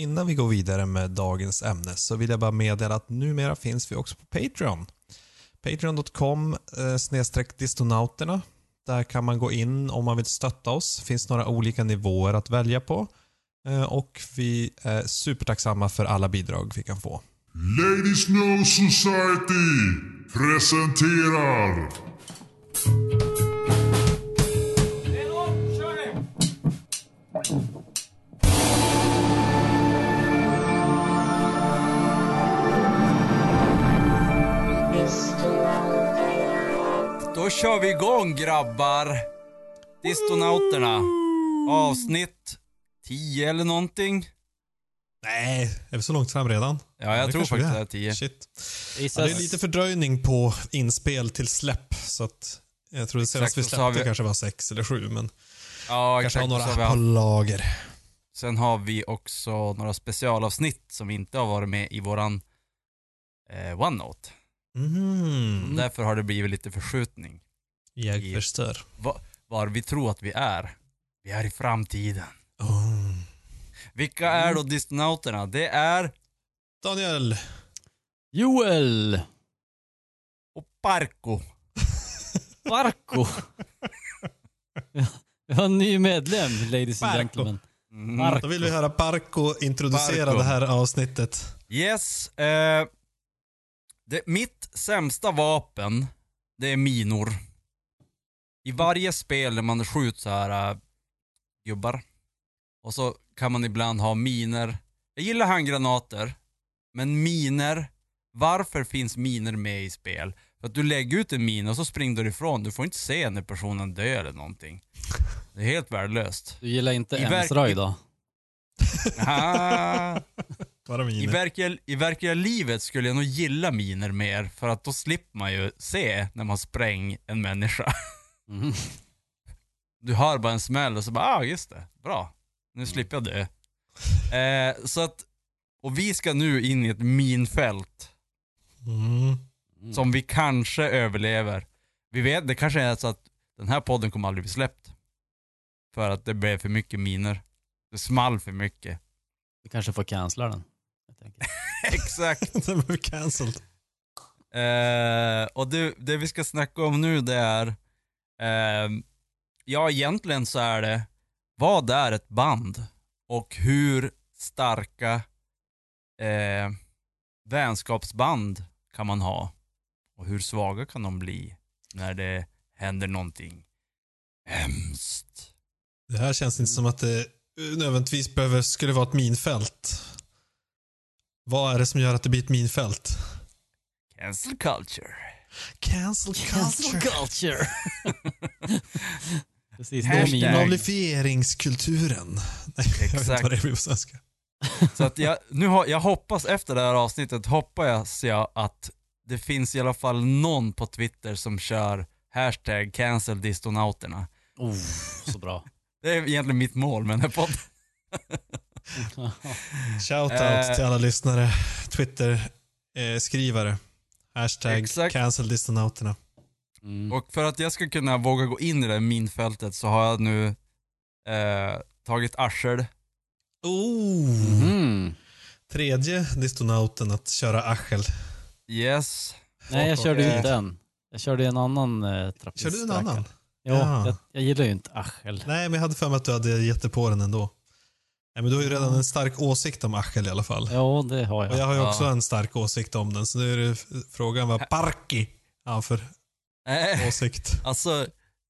innan vi går vidare med dagens ämne så vill jag bara meddela att numera finns vi också på Patreon. Patreon.com eh, snedstreck distonauterna. Där kan man gå in om man vill stötta oss. Det finns några olika nivåer att välja på. Eh, och vi är supertacksamma för alla bidrag vi kan få. Ladies No Society presenterar Då kör vi igång grabbar. Distonauterna. Avsnitt 10 eller någonting. Nej, är vi så långt fram redan? Ja, jag det tror faktiskt vi det är 10. Shit. Ja, det är lite fördröjning på inspel till släpp. Så att jag tror det senast vi Exakt, släppte vi- kanske var sex eller sju, men Ja, kanske har exakt. några har vi på lager. Sen har vi också några specialavsnitt som inte har varit med i våran eh, OneNote. Mhm. Därför har det blivit lite förskjutning. Jag I- förstår. Var vi tror att vi är. Vi är i framtiden. Oh. Vilka är då distonauterna? Det är Daniel. Joel och Parko. Barco. Vi har en ny medlem, ladies and gentlemen. Mm. Då vill vi höra Parko introducera Parko. det här avsnittet. Yes. Eh, det, mitt sämsta vapen, det är minor. I varje spel när man skjuter så här äh, gubbar, och så kan man ibland ha miner. Jag gillar handgranater, men miner, varför finns miner med i spel? För att du lägger ut en min och så springer du ifrån. Du får inte se när personen dör eller någonting. Det är helt värdelöst. Du gillar inte I Emsröj då? Ah. Bara I, miner. verkliga, I verkliga livet skulle jag nog gilla miner mer, för att då slipper man ju se när man spräng en människa. Mm. Du hör bara en smäll och så bara, ah just det, bra. Nu slipper jag dö. Eh, så att, och vi ska nu in i ett minfält Mm. som vi kanske överlever. Vi vet, det kanske är så att den här podden kommer aldrig bli släppt. För att det blev för mycket miner. Det small för mycket. Du kanske får cancella den. Jag tänker. Exakt. Den blev cancelled. Eh, och det, det vi ska snacka om nu det är, eh, ja egentligen så är det, vad är ett band? Och hur starka eh, vänskapsband kan man ha? Och hur svaga kan de bli när det händer någonting hemskt? Det här känns inte som att det nödvändigtvis behöver, skulle vara ett minfält. Vad är det som gör att det blir ett minfält? Cancel culture. Cancel Cancel culture. Precis, det är Hashtag. Nej, jag vet inte Exakt. vad det blir på svenska. Så att jag, nu har, jag hoppas efter det här avsnittet, hoppas jag att det finns i alla fall någon på Twitter som kör hashtag cancel distonauterna. Oh, så bra. Det är egentligen mitt mål med den här podden. Shoutout Eh. till alla lyssnare, Twitter-skrivare. Hashtag Exakt. cancel distonauterna. Mm. Och för att jag ska kunna våga gå in i det minfältet så har jag nu eh, tagit arsel. Oh. Mhm. Tredje distonauten att köra arsel. Yes. Nej, jag körde ju off. inte en. Jag körde en annan eh, trappist. Körde du en annan? Jo, Ja. jag, jag gillar ju inte arsel. Nej, men jag hade för mig att du hade gett på den ändå. Nej, men du har ju redan en stark åsikt om arsel i alla fall. Jo, det har Och jag. jag har ju Ja. också en stark åsikt om den, så nu är det frågan vad Parki har för Eh, åsikt. alltså,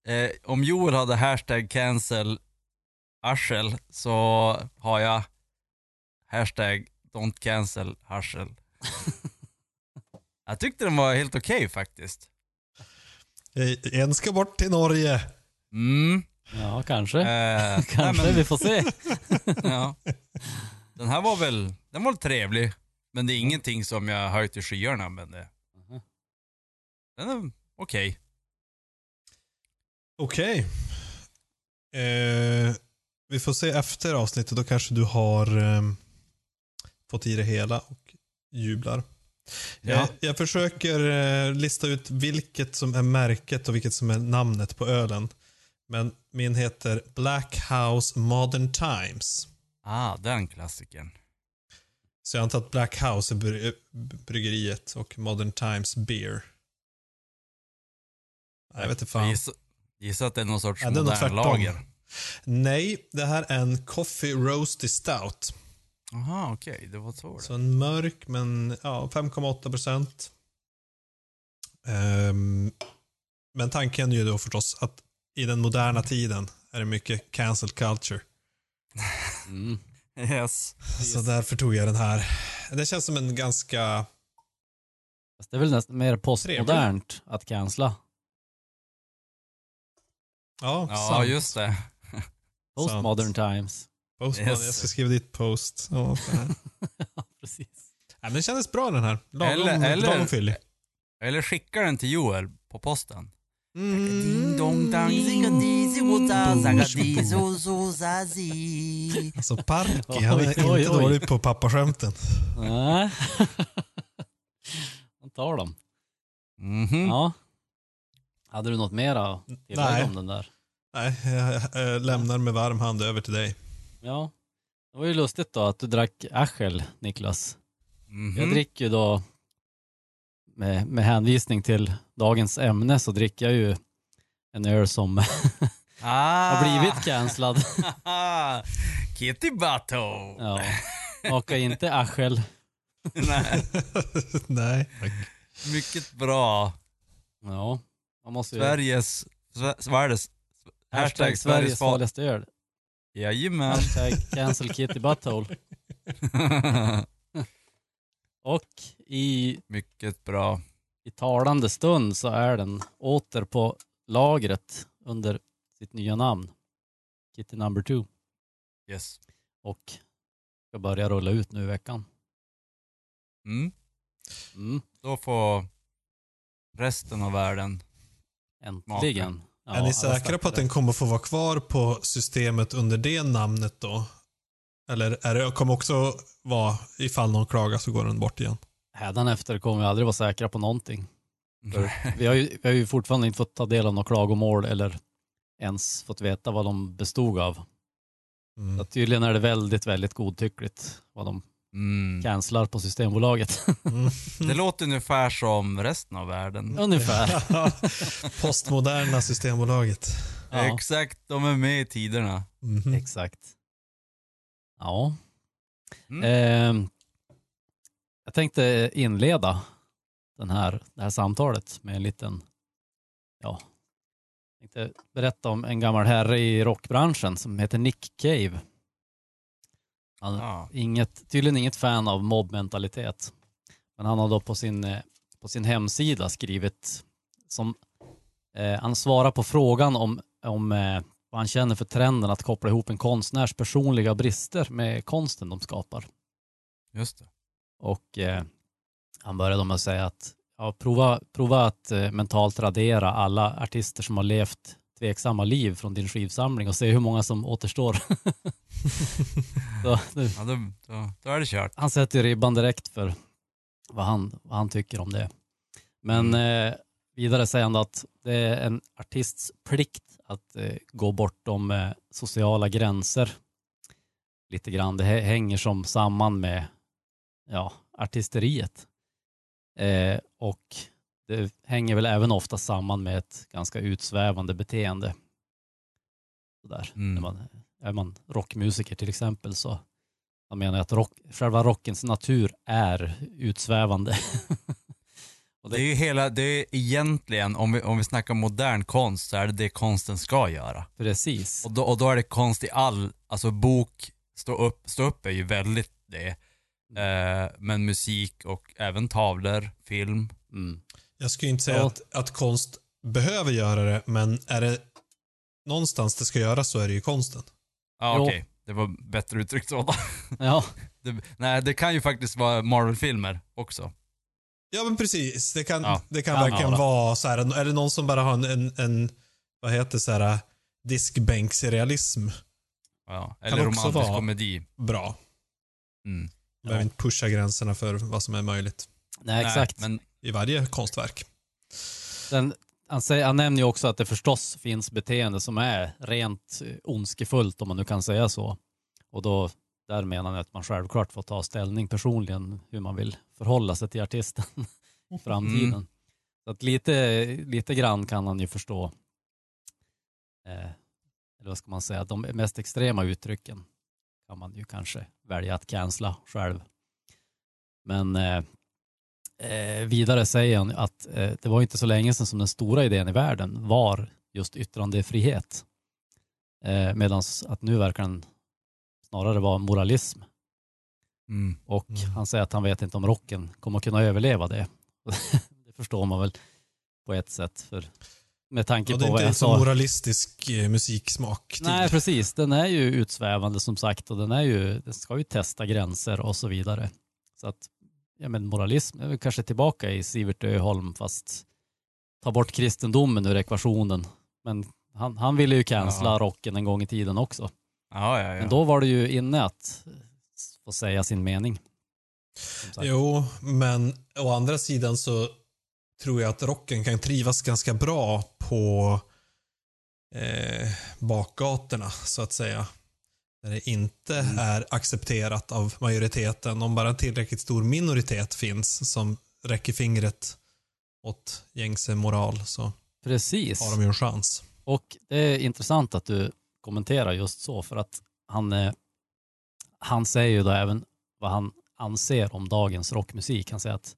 eh, om Joel hade hashtag cancel arsel så har jag hashtag don't cancel arsel. jag tyckte den var helt okej faktiskt. Jag- En ska bort till Norge. Mm. Ja, kanske. Eh, kanske, nej, vi får se. men, ja. Den här var väl, den var trevlig. Men det är ingenting som jag höjt i skyarna men det, Mhm. den är okej. Okej. Eh, vi får se efter avsnittet, då kanske du har eh, fått i det hela och jublar. Ja. Eh, jag försöker eh, lista ut vilket som är märket och vilket som är namnet på ölen. Men min heter Black House Modern Times. Ah, den klassikern. Så jag antar att Black House är bry- bryggeriet och Modern Times Beer. Jag vet inte fan. gissar, gissar att det är någon sorts Ja, modern lager. Nej, det här är en Coffee Roasty Stout. Jaha, okej. Det var så det. Så en mörk, men ja, 5,8 procent. Ehm, men tanken är ju då förstås att i den moderna tiden är det mycket cancel culture. Mm. Yes. Så därför tog jag den här. Det känns som en ganska... Fast det är väl nästan mer postmodernt att cancella. Ja, Ja, sant. just det. Postmodern times. Postman, Yes. Jag ska skriva ditt post. Ja, ja, precis. Nej, men den kändes bra den här. Lagom, Eller- eller- lagom fyllig. Eller skicka den till Joel på posten. Mm. Ding dong dang, Alltså Parky, Oj, han är inte oj. dålig på pappaskämten. Nej. Man tar dem. Mhm. Ja. Hade du något mer att tillägga om den där? Nej, jag, jag lämnar med varm hand över till dig. Ja. Det var ju lustigt då att du drack Aschel, Niklas. Mhm. Jag dricker ju då med, med hänvisning till dagens ämne så dricker jag ju en öl som ah. har blivit cancellad. Kitty Butto. Ja. Smakar inte Aschel. Nej, Nej. mycket bra. Ja. Man måste ju... Sveriges, Sve- världens, Hashtag Sveriges farligaste öl. Jajamän. Hashtag cancel kitty butthole. Och i, mycket bra. i talande stund så är den åter på lagret under sitt nya namn. Kitty number two. Yes. Och ska börja rulla ut nu i veckan. Mm. Mm. Då får resten av världen Äntligen. Ja, är ni säkra på att den kommer få vara kvar på systemet under det namnet då? Eller är det, kommer också vara, ifall någon klagar så går den bort igen? Hädanefter kommer vi aldrig vara säkra på någonting. Vi, har ju, vi har ju fortfarande inte fått ta del av några klagomål eller ens fått veta vad de bestod av. Så Mm. att tydligen är det väldigt, väldigt godtyckligt vad de Mm. cancelar på Systembolaget. Mm. Det låter ungefär som resten av världen. Ungefär. Postmoderna Systembolaget. Ja, Exakt, de är med i tiderna. Mhm. exakt. Ja. Mm. Ehm, jag tänkte inleda den här, det här samtalet med en liten, ja, jag tänkte berätta om en gammal herre i rockbranschen som heter Nick Cave. Han, Ja. inget, tydligen inget fan av mobbmentalitet. Men han har då på sin, eh, på sin hemsida skrivit som eh, han svarar på frågan om, om eh, vad han känner för trenden att koppla ihop en konstnärs personliga brister med konsten de skapar. Just det. Och eh, han började med att säga att ja, prova, prova att eh, mentalt radera alla artister som har levt tveksamma liv från din skivsamling och se hur många som återstår. Så, nu, Ja, då, då, då är det kört. han sätter ribban direkt för vad han, vad han tycker om det. Men eh, vidare säger han att det är en artists plikt att eh, gå bortom eh, sociala gränser lite grann. Det hä- hänger som samman med ja, artisteriet. Eh, och det hänger väl även ofta samman med ett ganska utsvävande beteende. Sådär. Mm. När man, är man rockmusiker till exempel så jag menar att rock, själva rockens natur är utsvävande. Och Det är ju hela, det är egentligen, om vi, om vi snackar modern konst, så är det det konsten ska göra. Precis. Och då, och då är det konst i all, alltså bok, stå upp, stå upp är ju väldigt det. Eh, men musik och även tavlor, film. Mm. Jag skulle inte säga Ja. att, att konst behöver göra det, men är det någonstans det ska göras så är det ju konsten. Ja Jo. okej, det var bättre uttryckt så. då. Ja, Det, nej, det kan ju faktiskt vara Marvel-filmer också. Ja men precis. Det kan, Ja. det kan Kan verkligen vara. vara så här, är det någon som bara har en, en, en vad heter så här, diskbänksrealism, Ja. Eller också romantisk vara- komedi. bra. Mm. Behöver inte pusha gränserna för vad som är möjligt nej, exakt. men i varje konstverk. Sen, han, säger, han nämner ju också att det förstås finns beteende som är rent eh, ondskefullt, om man nu kan säga så. Och då där menar jag att man självklart får ta ställning personligen hur man vill förhålla sig till artisten i framtiden. Mm. Så att lite, lite grann kan han ju förstå, eh, eller vad ska man säga, de mest extrema uttrycken kan man ju kanske välja att cancella själv. Men eh, eh, vidare säger han att eh, det var inte så länge sedan som den stora idén i världen var just yttrandefrihet. Eh, Medan att nu verkar den snarare vara moralism. Mm. Och Mm. han säger att han vet inte om rocken kommer att kunna överleva det. det förstår man väl på ett sätt. För med tanke Och på det är vad inte jag en så sa. moralistisk eh, musiksmak. till. Nej, precis. Den är ju utsvävande som sagt och den, är ju, den ska ju testa gränser och så vidare. Så att, ja men moralism är väl kanske tillbaka i Sivert Öholm fast ta bort kristendomen ur ekvationen. Men han, han ville ju cancella Ja. rocken en gång i tiden också. Ja, ja, ja. Men då var det ju inne att få säga sin mening. Jo, men å andra sidan så tror jag att rocken kan trivas ganska bra på eh, bakgatorna, så att säga. Där det inte Mm. är accepterat av majoriteten. Om bara en tillräckligt stor minoritet finns som räcker fingret åt gängse moral så Precis. har de ju en chans. Och det är intressant att du kommenterar just så för att han, eh, han säger ju då även vad han anser om dagens rockmusik. Han säger att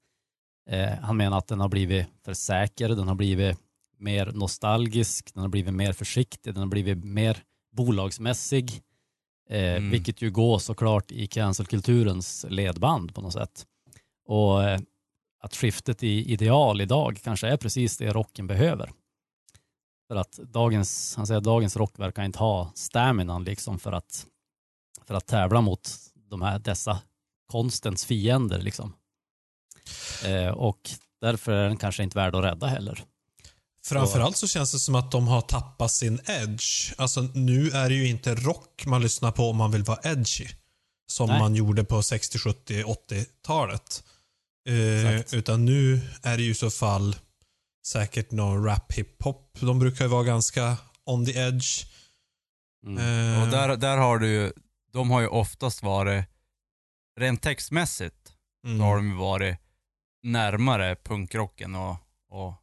eh, han menar att den har blivit för säker, den har blivit mer nostalgisk, den har blivit mer försiktig, den har blivit mer bolagsmässig. Eh, Mm. Vilket ju går såklart i cancelkulturens ledband på något sätt. Och eh, att skiftet i ideal idag kanske är precis det rocken behöver. För att dagens, han säger att dagens rock verkar inte ha staminan liksom för att, för att tävla mot de här, dessa konstens fiender liksom. Eh, och därför är den kanske inte värd att rädda heller. Framförallt så känns det som att de har tappat sin edge. Alltså nu är det ju inte rock man lyssnar på om man vill vara edgy. Som Nej. man gjorde på 60, 70, 80-talet. Eh, utan nu är det ju så fall säkert någon rap hiphop. De brukar ju vara ganska on the edge. Mm. Eh, Och där, där har du ju, de har ju oftast varit, rent textmässigt, mm, så har de ju varit närmare punkrocken och, och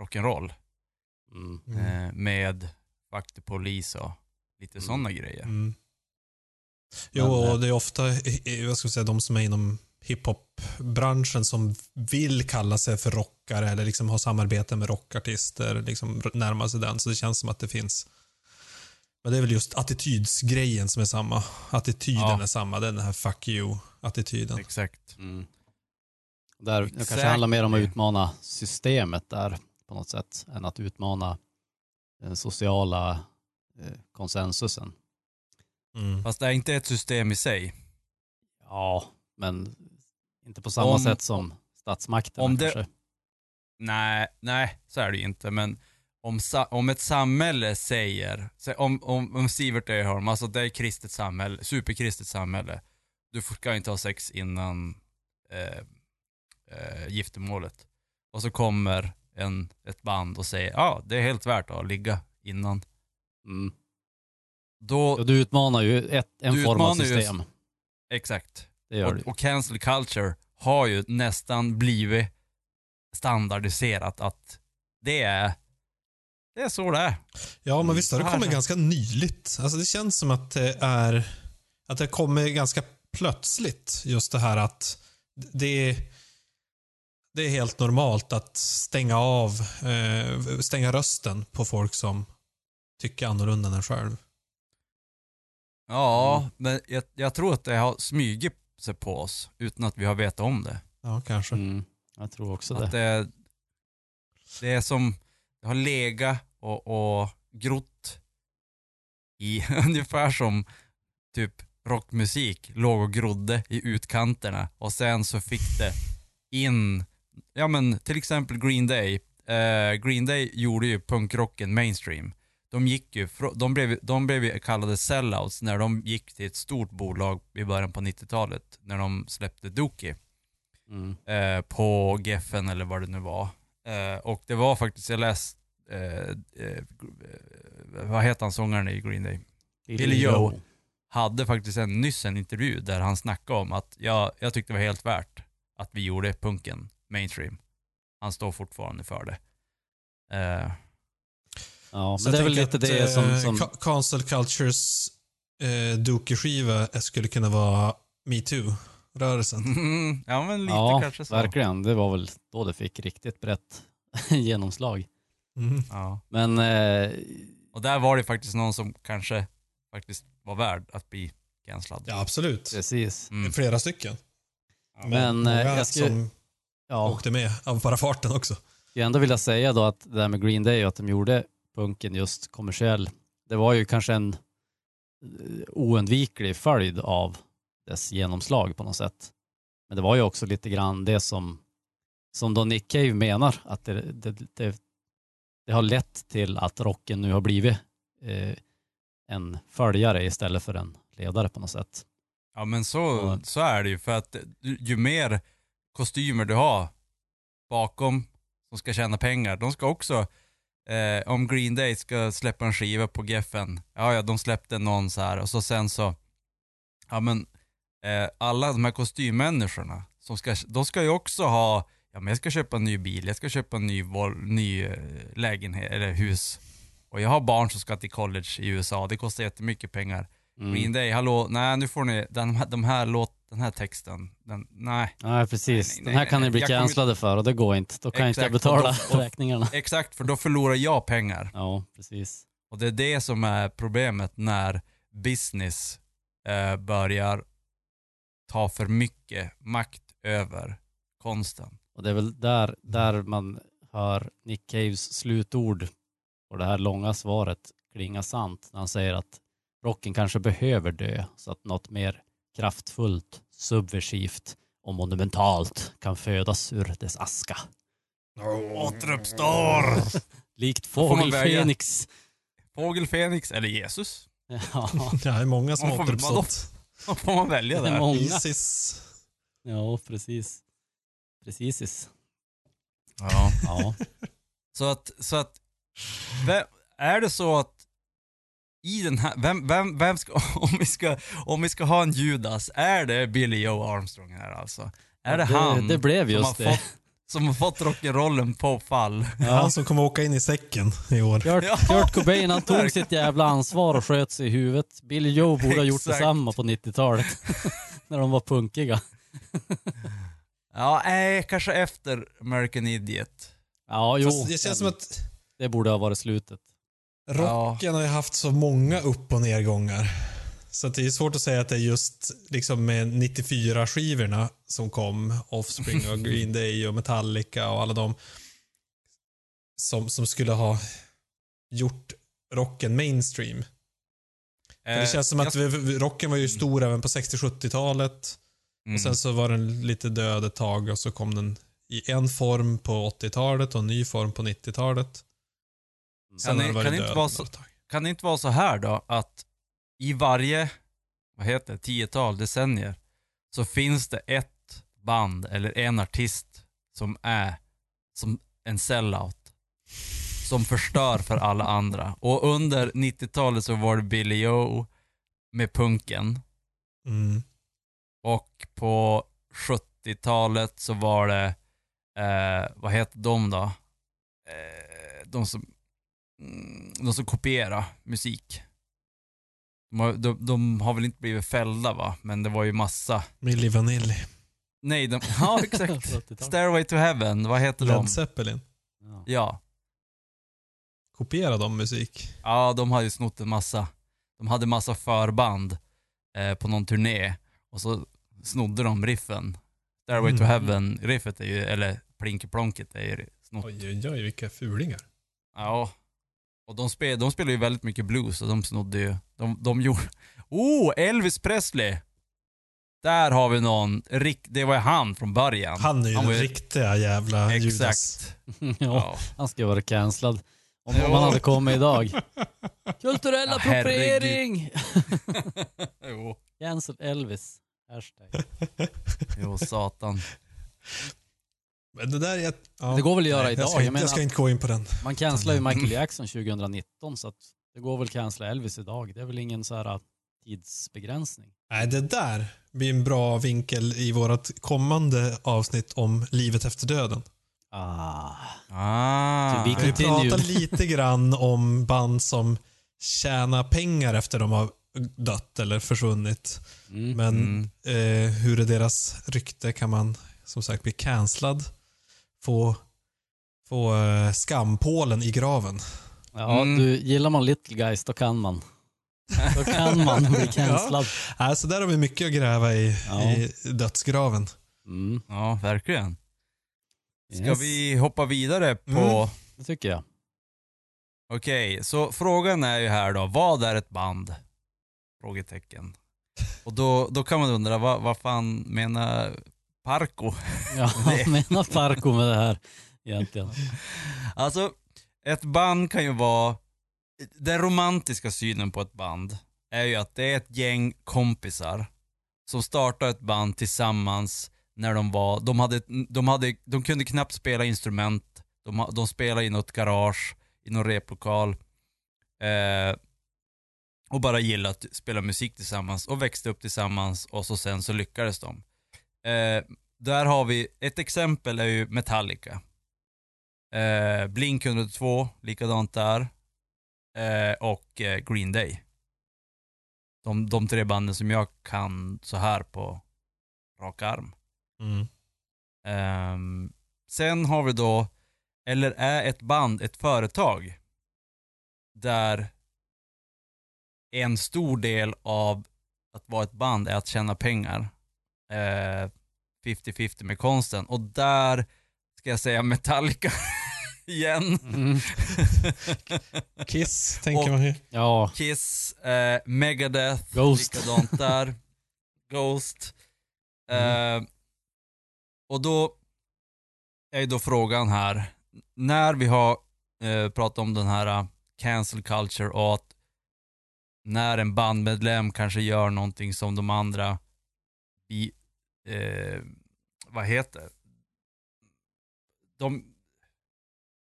rock'n'roll. Mm. mm, Eh, med the Police och lite Mm. sådana grejer. mm. Jo, Men, eh, och det är ofta vad ska jag säga, de som är inom hiphop-branschen som vill kalla sig för rockare eller liksom ha samarbete med rockartister, liksom närma sig den. Så det känns som att det finns men det är väl just attitydsgrejen som är samma. Attityden Ja. är samma. Den här fuck you-attityden. Exakt. Mm. Där, det kanske handlar mer om att utmana systemet där på något sätt än att utmana den sociala eh, konsensusen. Mm. Fast det är inte ett system i sig. Ja, men inte på samma Om- sätt som statsmakterna om det- kanske. Nej, nej, så är det ju inte. Men om, om ett samhälle säger, sä- om, om, om Sivert Öholm, alltså det är kristet samhälle, superkristet samhälle. Du får- ska inte ha sex innan eh, eh, giftermålet. Och så kommer en, ett band och säger, ja ah, det är helt värt att ligga innan. Mm. Då, du utmanar ju ett, en form av system. exakt. Det gör. Och, och cancel culture har ju nästan blivit standardiserat att det är, det är så det är. Ja, men visst har det här kommit ganska nyligt. Alltså det känns som att det är att det kommer ganska plötsligt. Just det här att det är, det är helt normalt att stänga av, eh, stänga rösten på folk som tycker annorlunda än en själv. Ja, Mm. men jag, jag tror att det har smugit sig på oss utan att vi har vetat om det. Ja, kanske. Mm. Jag tror också Att det. det, det är som, det har legat och, och grott i, ungefär som typ rockmusik låg och grodde i utkanterna och sen så fick det in, ja men till exempel Green Day. Eh, Green Day gjorde ju punkrocken mainstream. De gick ju, de blev, de blev ju kallade sellouts när de gick till ett stort bolag i början på 90-talet när de släppte Dookie Mm. eh, på Geffen eller vad det nu var. Eh, och det var faktiskt, jag läste, eh, eh, vad heter han sångaren i Green Day? Billy Joe. hade faktiskt en, nyss en intervju där han snackade om att ja, jag tyckte det var helt värt att vi gjorde punken mainstream. Han står fortfarande för det. Eh, Ja, Så men det är väl lite det att, som... eh, som Ca- Cancel Cultures eh, Dookie-skiva skulle kunna vara metoo-rörelsen. mm, ja men lite ja, kanske så. verkligen. Det var väl då det fick riktigt brett genomslag. Mm. Ja. Men eh, Och där var det faktiskt någon som kanske faktiskt var värd att bli cancellad. Ja, absolut. precis. Mm. Flera stycken. Men, många eh, jag skulle- som Ja, åkte med av bara farten också. jag ändå vilja säga då att det där med Green Day och att de gjorde punken just kommersiell, det var ju kanske en eh, oundviklig följd av dess genomslag på något sätt. Men det var ju också lite grann det som, som då Nick Cave menar, att det, det, det, det har lett till att rocken nu har blivit eh, en följare istället för en ledare på något sätt. Ja men så, så är det ju för att ju mer kostymer du har bakom som ska tjäna pengar, de ska också, eh, om Green Day ska släppa en skiva på Geffen, ja ja de släppte någon så här och så sen så, ja men eh, alla de här kostymmänniskorna, som ska, de ska ju också ha, ja men jag ska köpa en ny bil, jag ska köpa en ny, vol- ny eh, lägenhet eller hus. Och jag har barn som ska till college i USA, det kostar jättemycket pengar. Mm. Green Day, hallå, nej nu får ni, den, de här låt, den här texten, den, nej. Nej, precis. Nej, nej, Den här nej, kan ni bli kommer- cancellade för och det går inte. Då kan inte jag Exakt, och betala då- och- räkningarna. Exakt, för då förlorar jag pengar. Ja, precis. Och det är det som är problemet när business eh, börjar ta för mycket makt över konsten. Och det är väl där, där man hör Nick Caves slutord och det här långa svaret klinga sant när han säger att rocken kanske behöver dö så att något mer kraftfullt, subversivt och monumentalt kan födas ur dess aska. Återuppstår! Likt får man fågel välja. Fenix. Fågel Fenix eller Jesus? Ja, Det är många som får- återuppstått. Vad får man välja det är där? många. Isis. Ja, precis. Precis. Ja. Ja. Så att, så att, är det så att i den här, vem, vem, vem ska, om vi ska, om vi ska ha en Judas, är det Billy Joe Armstrong här alltså? Är det, det, han det blev som, just har det. fått, som har fått rock'n'rollen på fall? Ja. Han som kommer åka in i säcken i år. Kurt, Ja, Kurt Cobain han tog sitt jävla ansvar och sköt sig i huvudet. Billy Joe borde ha gjort detsamma på 90-talet. när de var punkiga. Ja, nej, kanske efter American Idiot. Ja, jo. Fast det känns som att Det borde ha varit slutet. Rocken har ju haft så många upp och nedgångar. Så det är svårt att säga att det är just liksom med 94-skivorna som kom, Offspring och Green Day och Metallica och alla de som, som skulle ha gjort rocken mainstream. För det Eh, känns som att jag- vi, rocken var ju stor även på 60-70-talet. Mm. Och sen så var den lite död ett tag och så kom den i en form på 80-talet och en ny form på 90-talet. Sen Kan det- kan inte vara så-. Kan det inte vara så här då att i varje, vad heter det, tiotal decennier så finns det ett band eller en artist som är som en sellout. Som förstör för alla andra. Och under 90-talet så var det Billy Joe med punken. Mm. Och på 70-talet så var det, eh, vad heter de då? Eh, de som, mm, de som kopierar musik. De har, de, de har väl inte blivit fällda va, men det var ju massa. Milli Vanilli. Nej, de, ja exakt. 80-talet. Stairway to Heaven, vad heter de? Led Zeppelin. Ja. Ja. Kopiera de musik. ja, de hade ju snott en massa. De hade massa förband eh, på någon turné och så snodde de riffen. Stairway to Mm. Heaven-riffet är ju, eller Plinky-Plonket är ju snott. Oj, oj, oj, vilka fulingar. Ja. Och de, spel, de spelar ju väldigt mycket blues och de snodde ju, de, de gjorde, oh, Elvis Presley! Där har vi någon, Rick, det var ju han från början. Han är ju Han den ju- riktiga jävla Judas. Exakt. ja, Ja. han ska vara cancellad. Om, om han hade kommit idag. Kulturell Ja, appropriering! jo. Cancel Elvis. Hashtag. jo, satan. Men det där är... ett- Ja. Det går väl att göra Nej, idag. Jag ska, Jag jag ska inte gå in på den. Man cancellar ju Michael Jackson 2019 så att det går väl cancella Elvis idag. Det är väl ingen så här tidsbegränsning. Nej, det där blir en bra vinkel i vårt kommande avsnitt om livet efter döden. Ah. Ah. Vi pratar lite grann om band som tjänar pengar efter de har dött eller försvunnit. Mm. Men Mm. eh, hur är deras rykte kan man som sagt bli cancellad. Få, få eh, skampålen i graven. Ja, Mm. du, gillar man Little Guys, då kan man. Då kan man bli cancellad. Alltså där har vi mycket att gräva i, Ja. i dödsgraven. Mm. Ja, verkligen. Ska Yes, vi hoppa vidare på... Mm. Det tycker jag. Okej, så frågan är ju här då, vad är ett band? Frågetecken. Och då, då kan man undra, vad, vad fan menar Parko? Ja, vad menar Parko med det här egentligen? Alltså, ett band kan ju vara... Den romantiska synen på ett band är ju att det är ett gäng kompisar som startar ett band tillsammans när de var... De, hade, de, hade, de kunde knappt spela instrument. De, de spelade i något garage, i någon replokal. Eh, och bara gillade att spela musik tillsammans och växte upp tillsammans och så sen så lyckades de. Eh, där har vi, ett exempel är ju Metallica. Eh, Blink 102, likadant där. Eh, och eh, Green Day. De, de tre banden som jag kan så här på rak arm. Mm. Ehm, sen har vi då, eller är ett band ett företag? Där en stor del av att vara ett band är att tjäna pengar. Eh, 50-50 med konsten. Och där ska jag säga Metallica igen. Mm. Kiss tänker Och- man ju. Ja, Kiss, eh, Megadeth, Ghost. likadant där. Ghost. Mm. Eh, och då är ju då frågan här, när vi har eh, pratat om den här eh, cancel culture och att när en bandmedlem kanske gör någonting som de andra i, eh, vad heter de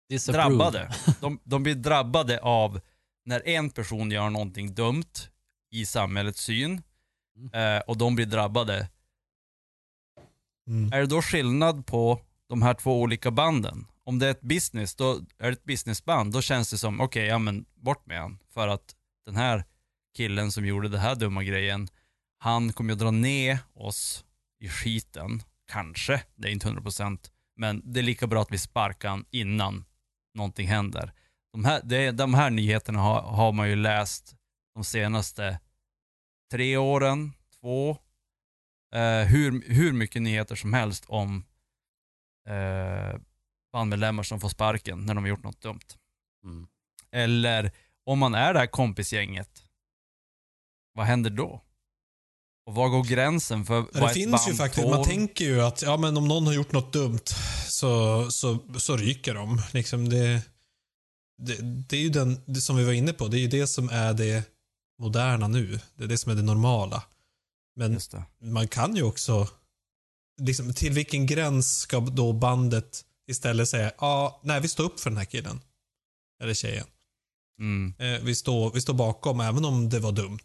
disapprove. drabbade. De, de blir drabbade av när en person gör någonting dumt i samhällets syn eh, och de blir drabbade. Mm. Är det då skillnad på de här två olika banden? Om det är ett business, då är det ett businessband, då känns det som, okej, ja men bort med han. För att den här killen som gjorde det här dumma grejen, han kommer ju dra ner oss i skiten. Kanske, det är inte 100%. Men det är lika bra att vi sparkar han innan någonting händer. De här, det, de här nyheterna har, har man ju läst de senaste tre åren, två, eh, hur, hur mycket nyheter som helst om eh, bandmedlemmar som får sparken när de har gjort något dumt. Mm. Eller om man är det här kompisgänget, vad händer då? Och var går gränsen för vad Det finns ju faktiskt, tål? man tänker ju att ja, men om någon har gjort något dumt så, så, så ryker de. Liksom det, det, det är ju den, det som vi var inne på, det är ju det som är det moderna nu. Det är det som är det normala. Men man kan ju också, liksom, till vilken gräns ska då bandet istället säga, ja, nej vi står upp för den här killen. Eller tjejen. Mm. Eh, vi, står, vi står bakom även om det var dumt.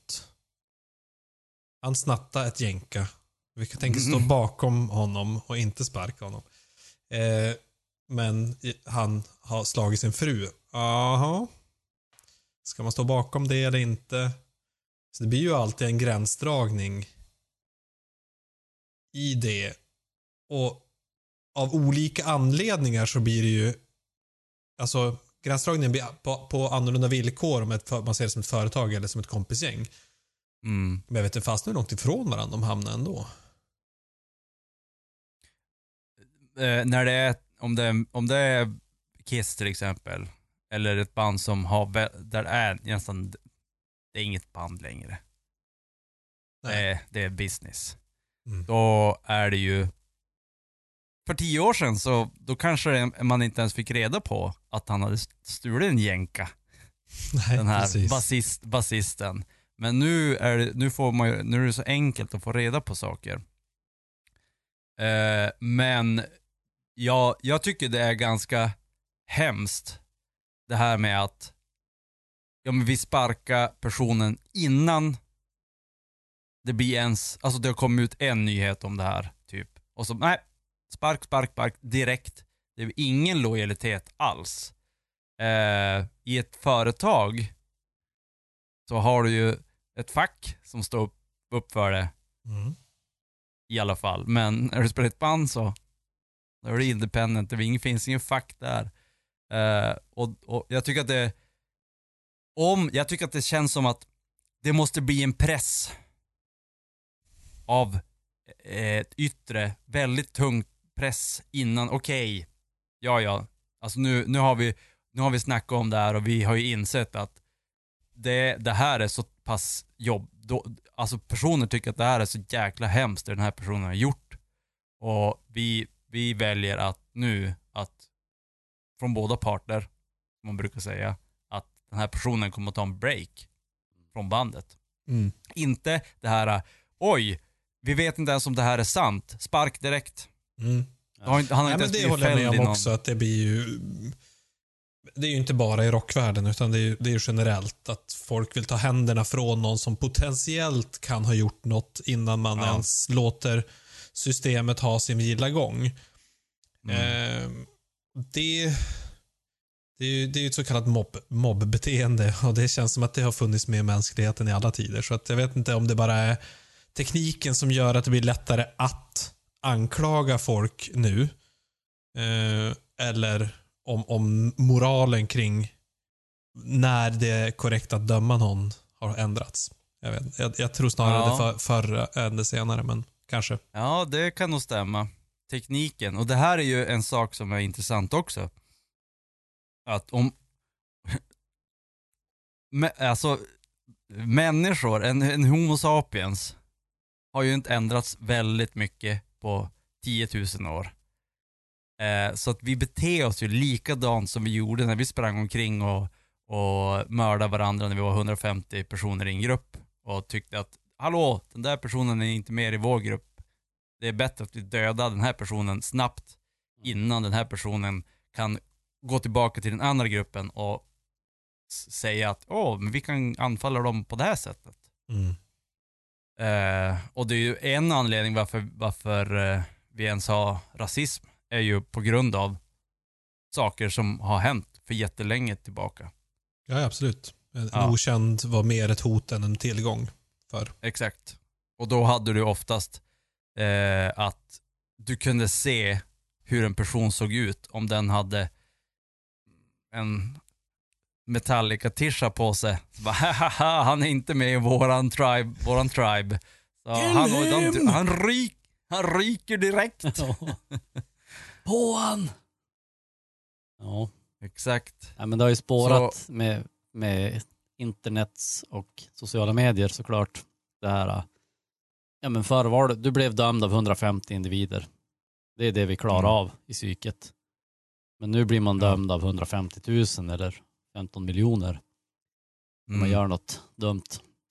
Han snattade ett jänka. Vi kan tänka stå Mm. bakom honom och inte sparka honom. Eh, men han har slagit sin fru. Jaha. Ska man stå bakom det eller inte? Så det blir ju alltid en gränsdragning i det. Och av olika anledningar så blir det ju Alltså gränsdragningen blir på, på annorlunda villkor om ett, man ser det som ett företag eller som ett kompisgäng. Mm. Men jag vet inte fast hur långt ifrån varandra de hamnar ändå. eh, när det är, om det, om det är Kiss till exempel, eller ett band som har, där är nästan, det är inget band längre. Det Nej. är, det är business. Mm. Då är det ju, för tio år sedan så, då kanske man inte ens fick reda på att han hade stulit en jänka, Nej, den här basist, basisten. Men nu är, det, nu, får man, nu är det så enkelt att få reda på saker. Eh, men jag, jag tycker det är ganska hemskt det här med att ja, men vi sparkar personen innan det blir ens, alltså det har kommit ut en nyhet om det här, typ. Och så, nej, spark, spark, spark, direkt. Det är ingen lojalitet alls. Eh, I ett företag så har du ju ett fack som står upp, för det Mm. i alla fall. Men när du spelar ett band så då är det independent, det finns ingen fack där. Eh, och, och jag tycker att det om, jag tycker att det känns som att det måste bli en press av ett yttre, väldigt tungt press innan, okej, ja ja, alltså nu, nu har vi nu har vi snackat om det här och vi har ju insett att det, det här är så pass jobb, då, alltså personer tycker att det här är så jäkla hemskt det den här personen har gjort. Och vi, vi väljer att nu, att från båda parter, som man brukar säga, att den här personen kommer att ta en break från bandet. Mm. Inte det här, oj, vi vet inte ens om det här är sant, spark direkt. Mm. Han har inte, han har inte men ens det håller jag med om någon... också, att det blir ju... Det är ju inte bara i rockvärlden, utan det är ju det är ju generellt att folk vill ta händerna från någon som potentiellt kan ha gjort något innan man Ja. ens låter systemet ha sin gilla gång. Mm. Eh, det, det är ju det är ju ett så kallat mobb, mobbbeteende och det känns som att det har funnits med i mänskligheten i alla tider. Så att jag vet inte om det bara är tekniken som gör att det blir lättare att anklaga folk nu. Eh, eller om, om moralen kring när det är korrekt att döma någon har ändrats. Jag, vet, jag, jag tror snarare Ja. det för, förra än det senare, men kanske. Ja, det kan nog stämma. Tekniken. Och det här är ju en sak som är intressant också. Att om... Alltså, människor, en, en Homo sapiens, har ju inte ändrats väldigt mycket på 10 000 år. Eh, så att vi beter oss ju likadant som vi gjorde när vi sprang omkring och, och mördade varandra när vi var 150 personer i en grupp och tyckte att hallå, den där personen är inte med i vår grupp. Det är bättre att vi dödar den här personen snabbt innan den här personen kan gå tillbaka till den andra gruppen och säga att åh, men vi kan anfalla dem på det här sättet. Mm. Eh, och det är ju en anledning varför, varför eh, vi ens har rasism är ju på grund av saker som har hänt för jättelänge tillbaka. Ja, absolut. En Ja. okänd var mer ett hot än en tillgång för. Exakt. Och då hade du oftast eh, att du kunde se hur en person såg ut om den hade en Metallica-tisha på sig. Bara, "Hahaha, han är inte med i våran tribe. Våran tribe. Så han, han, han, ryk, han ryker direkt. På han! Ja, Exakt. ja, men det har ju spårat med, med internets och sociala medier såklart. Det här, ja men förr var det, du blev dömd av 150 individer. Det är det vi klarar Mm. av i psyket. Men nu blir man dömd av 150 000 eller 15 miljoner om man Mm. gör något dumt.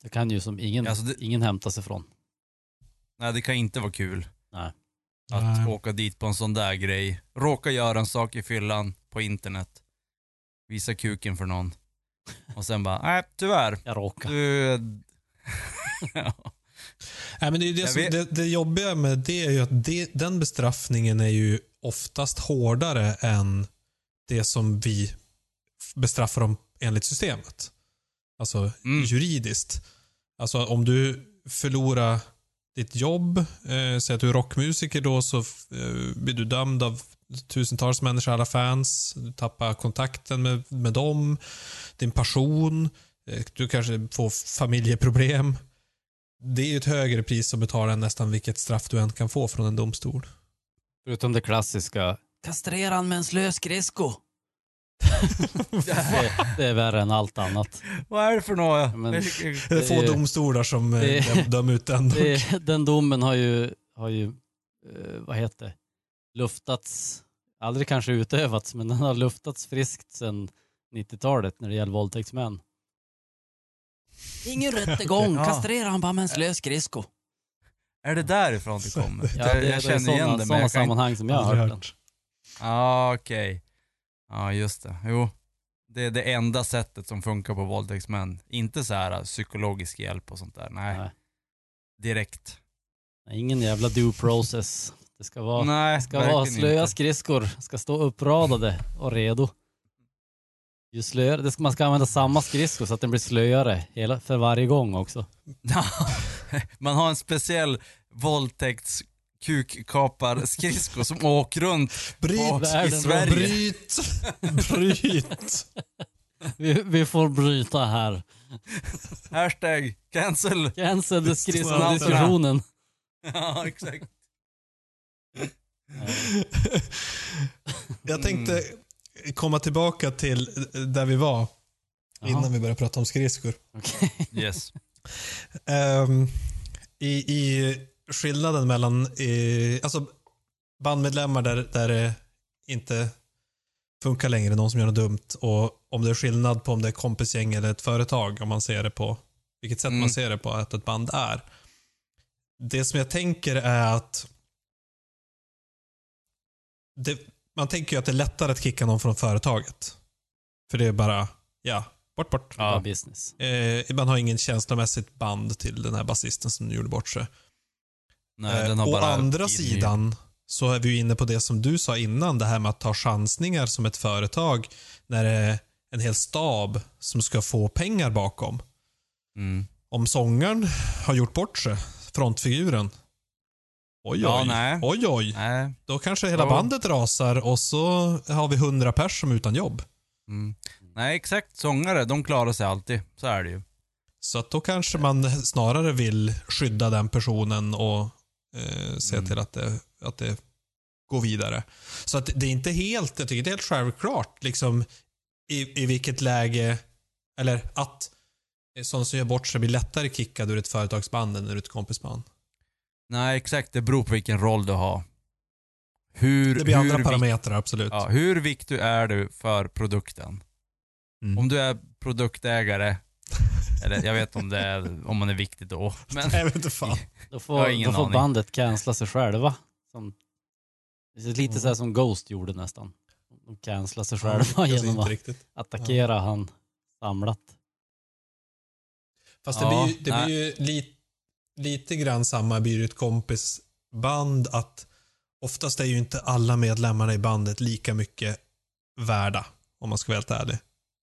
Det kan ju som ingen, Alltså det- ingen hämta sig från. Nej, det kan inte vara kul. Nej. Att Nej. åka dit på en sån där grej. Råka göra en sak i fyllan på internet. Visa kuken för någon. Och sen bara, nej tyvärr. Jag råkar. Du... ja. Nej, men det, är ju det, Jag som, det, det jobbiga med det är ju att det, den bestraffningen är ju oftast hårdare än det som vi bestraffar dem enligt systemet. Alltså Mm. juridiskt. Alltså om du förlorar ditt jobb, eh, säg att du är rockmusiker då, så eh, blir du dömd av tusentals människor, alla fans. Du tappar kontakten med, med dem, din passion. Eh, du kanske får familjeproblem. Det är ju ett högre pris att betala än nästan vilket straff du än kan få från en domstol. Förutom det klassiska, kastrera han med en slö skridsko. Det, det är värre än allt annat. Vad är det för något? Men- Det är få domstolar som eh, det- dömer ut den. Det, den domen har ju, har ju eh, vad heter det, luftats, aldrig kanske utövats, men den har luftats friskt sedan 90-talet när det gäller våldtäktsmän. Ingen rättegång, Ja. kastrera han bara med en slö skridsko. Är det därifrån det kommer? Ja, det, jag det är känner igen det men sådana sammanhang som jag har hört den. Ja, okej. Ja, just det. Jo. Det är det enda sättet som funkar på våldtäktsmän. Inte så här psykologisk hjälp och sånt där. Nej. Nej. direkt. Ingen jävla due process. Det ska vara, Nej, det ska vara slöa inte. skridskor. ska stå uppradade och redo. Ju slöare, det ska, man ska använda samma skridskor så att den blir slöare hela, för varje gång också. Man har en speciell våldtäkts kukkaparskridsko som åker runt Bryt! i Sverige. Bryt! Bryt! Vi, vi får bryta här. Hashtag cancel. Cancel skridskodiskussionen. ja, exakt. Jag tänkte komma tillbaka till där vi var innan vi började prata om skridskor. Okej. Yes. Ehm, i, I skillnaden mellan eh, alltså bandmedlemmar där, där det inte funkar längre, någon som gör något dumt och om det är skillnad på om det är kompisgäng eller ett företag, om man ser det på vilket sätt Mm. man ser det på att ett band är. Det som jag tänker är att det, man tänker ju att det är lättare att kicka någon från företaget. För det är bara, ja, bort bort. Ja. business. Eh, man har ingen känslomässigt band till den här basisten som gjorde bort sig. Nej, Eh, Å andra sidan så är vi ju inne på det som du sa innan, det här med att ta chansningar som ett företag när det är en hel stab som ska få pengar bakom. Mm. Om sångaren har gjort bort sig, frontfiguren. Oj, oj. Ja, nej. Oj, oj. Nej. Då kanske hela Ja. bandet rasar och så har vi hundra pers som är utan jobb. Mm. Nej, exakt. Sångare, de klarar sig alltid. Så är det ju. Så att då kanske man snarare vill skydda den personen och eh, se Mm. till att det, att det går vidare. Så att det är inte helt, jag tycker det är helt självklart liksom i, i vilket läge, eller att sådana som gör bort sig blir lättare kickad ur ett företagsband än ur ett kompisband. Nej, exakt. Det beror på vilken roll du har. Hur, Det blir hur andra parametrar, absolut. Ja, hur viktig är du för produkten? Mm. Om du är produktägare, eller jag vet om det är, om man är viktig då, men Jag vet inte fan. Då Jag får, har ingen då får aning. bandet cancella sig själva. Som, det är lite så här som Ghost gjorde nästan. De cancellade sig själva Kanske genom inte att riktigt. attackera han samlat. Fast Ja, det blir ju, det blir ju li, lite grann samma blir det ett kompisband att oftast är ju inte alla medlemmarna i bandet lika mycket värda. Om man ska vara helt ärlig.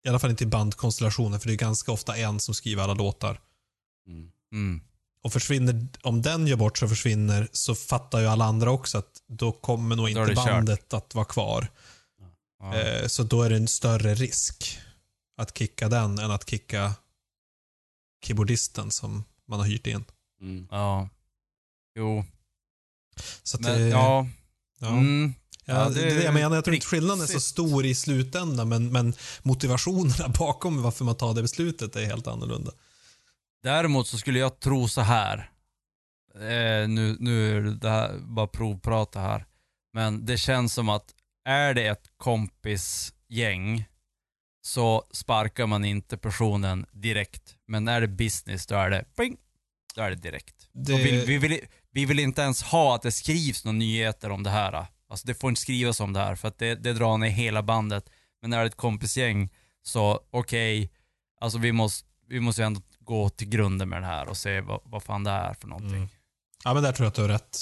I alla fall inte i bandkonstellationer för det är ganska ofta en som skriver alla låtar. Mm. mm. Och försvinner, om den gör bort sig och försvinner så fattar ju alla andra också att då kommer nog Då inte det kört. bandet att vara kvar. Ja. Eh, så då är det en större risk att kicka den än att kicka keyboardisten som man har hyrt in. Mm. ja. Jo, Så att men det, ja. ja. Mm. Ja, det, det jag menar. Jag tror inte skillnaden är så stor i slutändan, men, men motivationerna bakom varför man tar det beslutet är helt annorlunda. Däremot så skulle jag tro så här. Eh, nu, nu är det här bara provprata här. Men det känns som att är det ett kompisgäng så sparkar man inte personen direkt. Men är det business då är det ping, då är det direkt. Det, vi, vi, vill, vi vill inte ens ha att det skrivs några nyheter om det här. Alltså det får inte skrivas om det här för att det, det drar ner hela bandet. Men är det ett kompisgäng så okej, alltså vi måste, vi måste ändå gå till grunden med det här och se vad, vad fan det är för någonting. Mm. Ja, men där tror jag att du har rätt.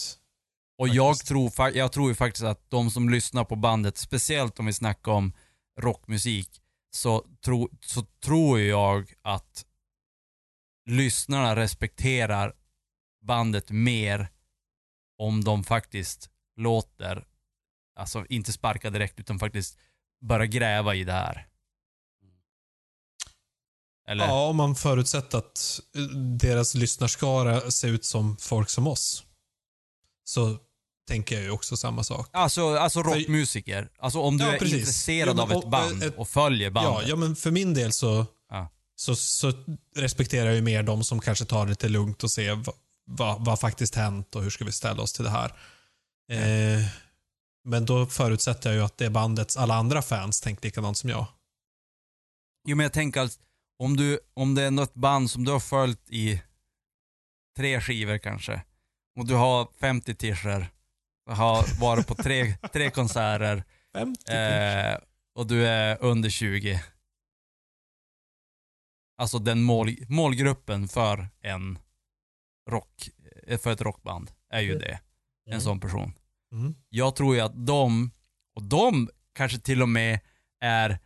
Och Faktiskt. jag tror, jag tror ju faktiskt att de som lyssnar på bandet, speciellt om vi snackar om rockmusik, så, tro, så tror jag att lyssnarna respekterar bandet mer om de faktiskt låter, alltså inte sparka direkt utan faktiskt börja gräva i det här. Eller? Ja, om man förutsätter att eh, deras lyssnarskara ser ut som folk som oss. Så tänker jag ju också samma sak. Alltså, alltså rockmusiker. Alltså om du Ja, är precis. intresserad Jo, men av ett och- band ett- och följer bandet. Ja, ja, men för min del så, Ja. så, så respekterar jag ju mer de som kanske tar det lite lugnt och ser vad, vad, vad faktiskt hänt och hur ska vi ställa oss till det här. Eh, men då förutsätter jag ju att det är bandets alla andra fans tänker likadant som jag. Jo men jag tänker alltså, om, du, om det är något band som du har följt i tre skivor kanske, och du har 50 t-shirts, har varit på tre, tre konserter, 50 eh, och du är under 20. Alltså den mål, målgruppen för en rock, för ett rockband är ju det. En Mm. sån person. Mm. Jag tror ju att de, och de kanske till och med är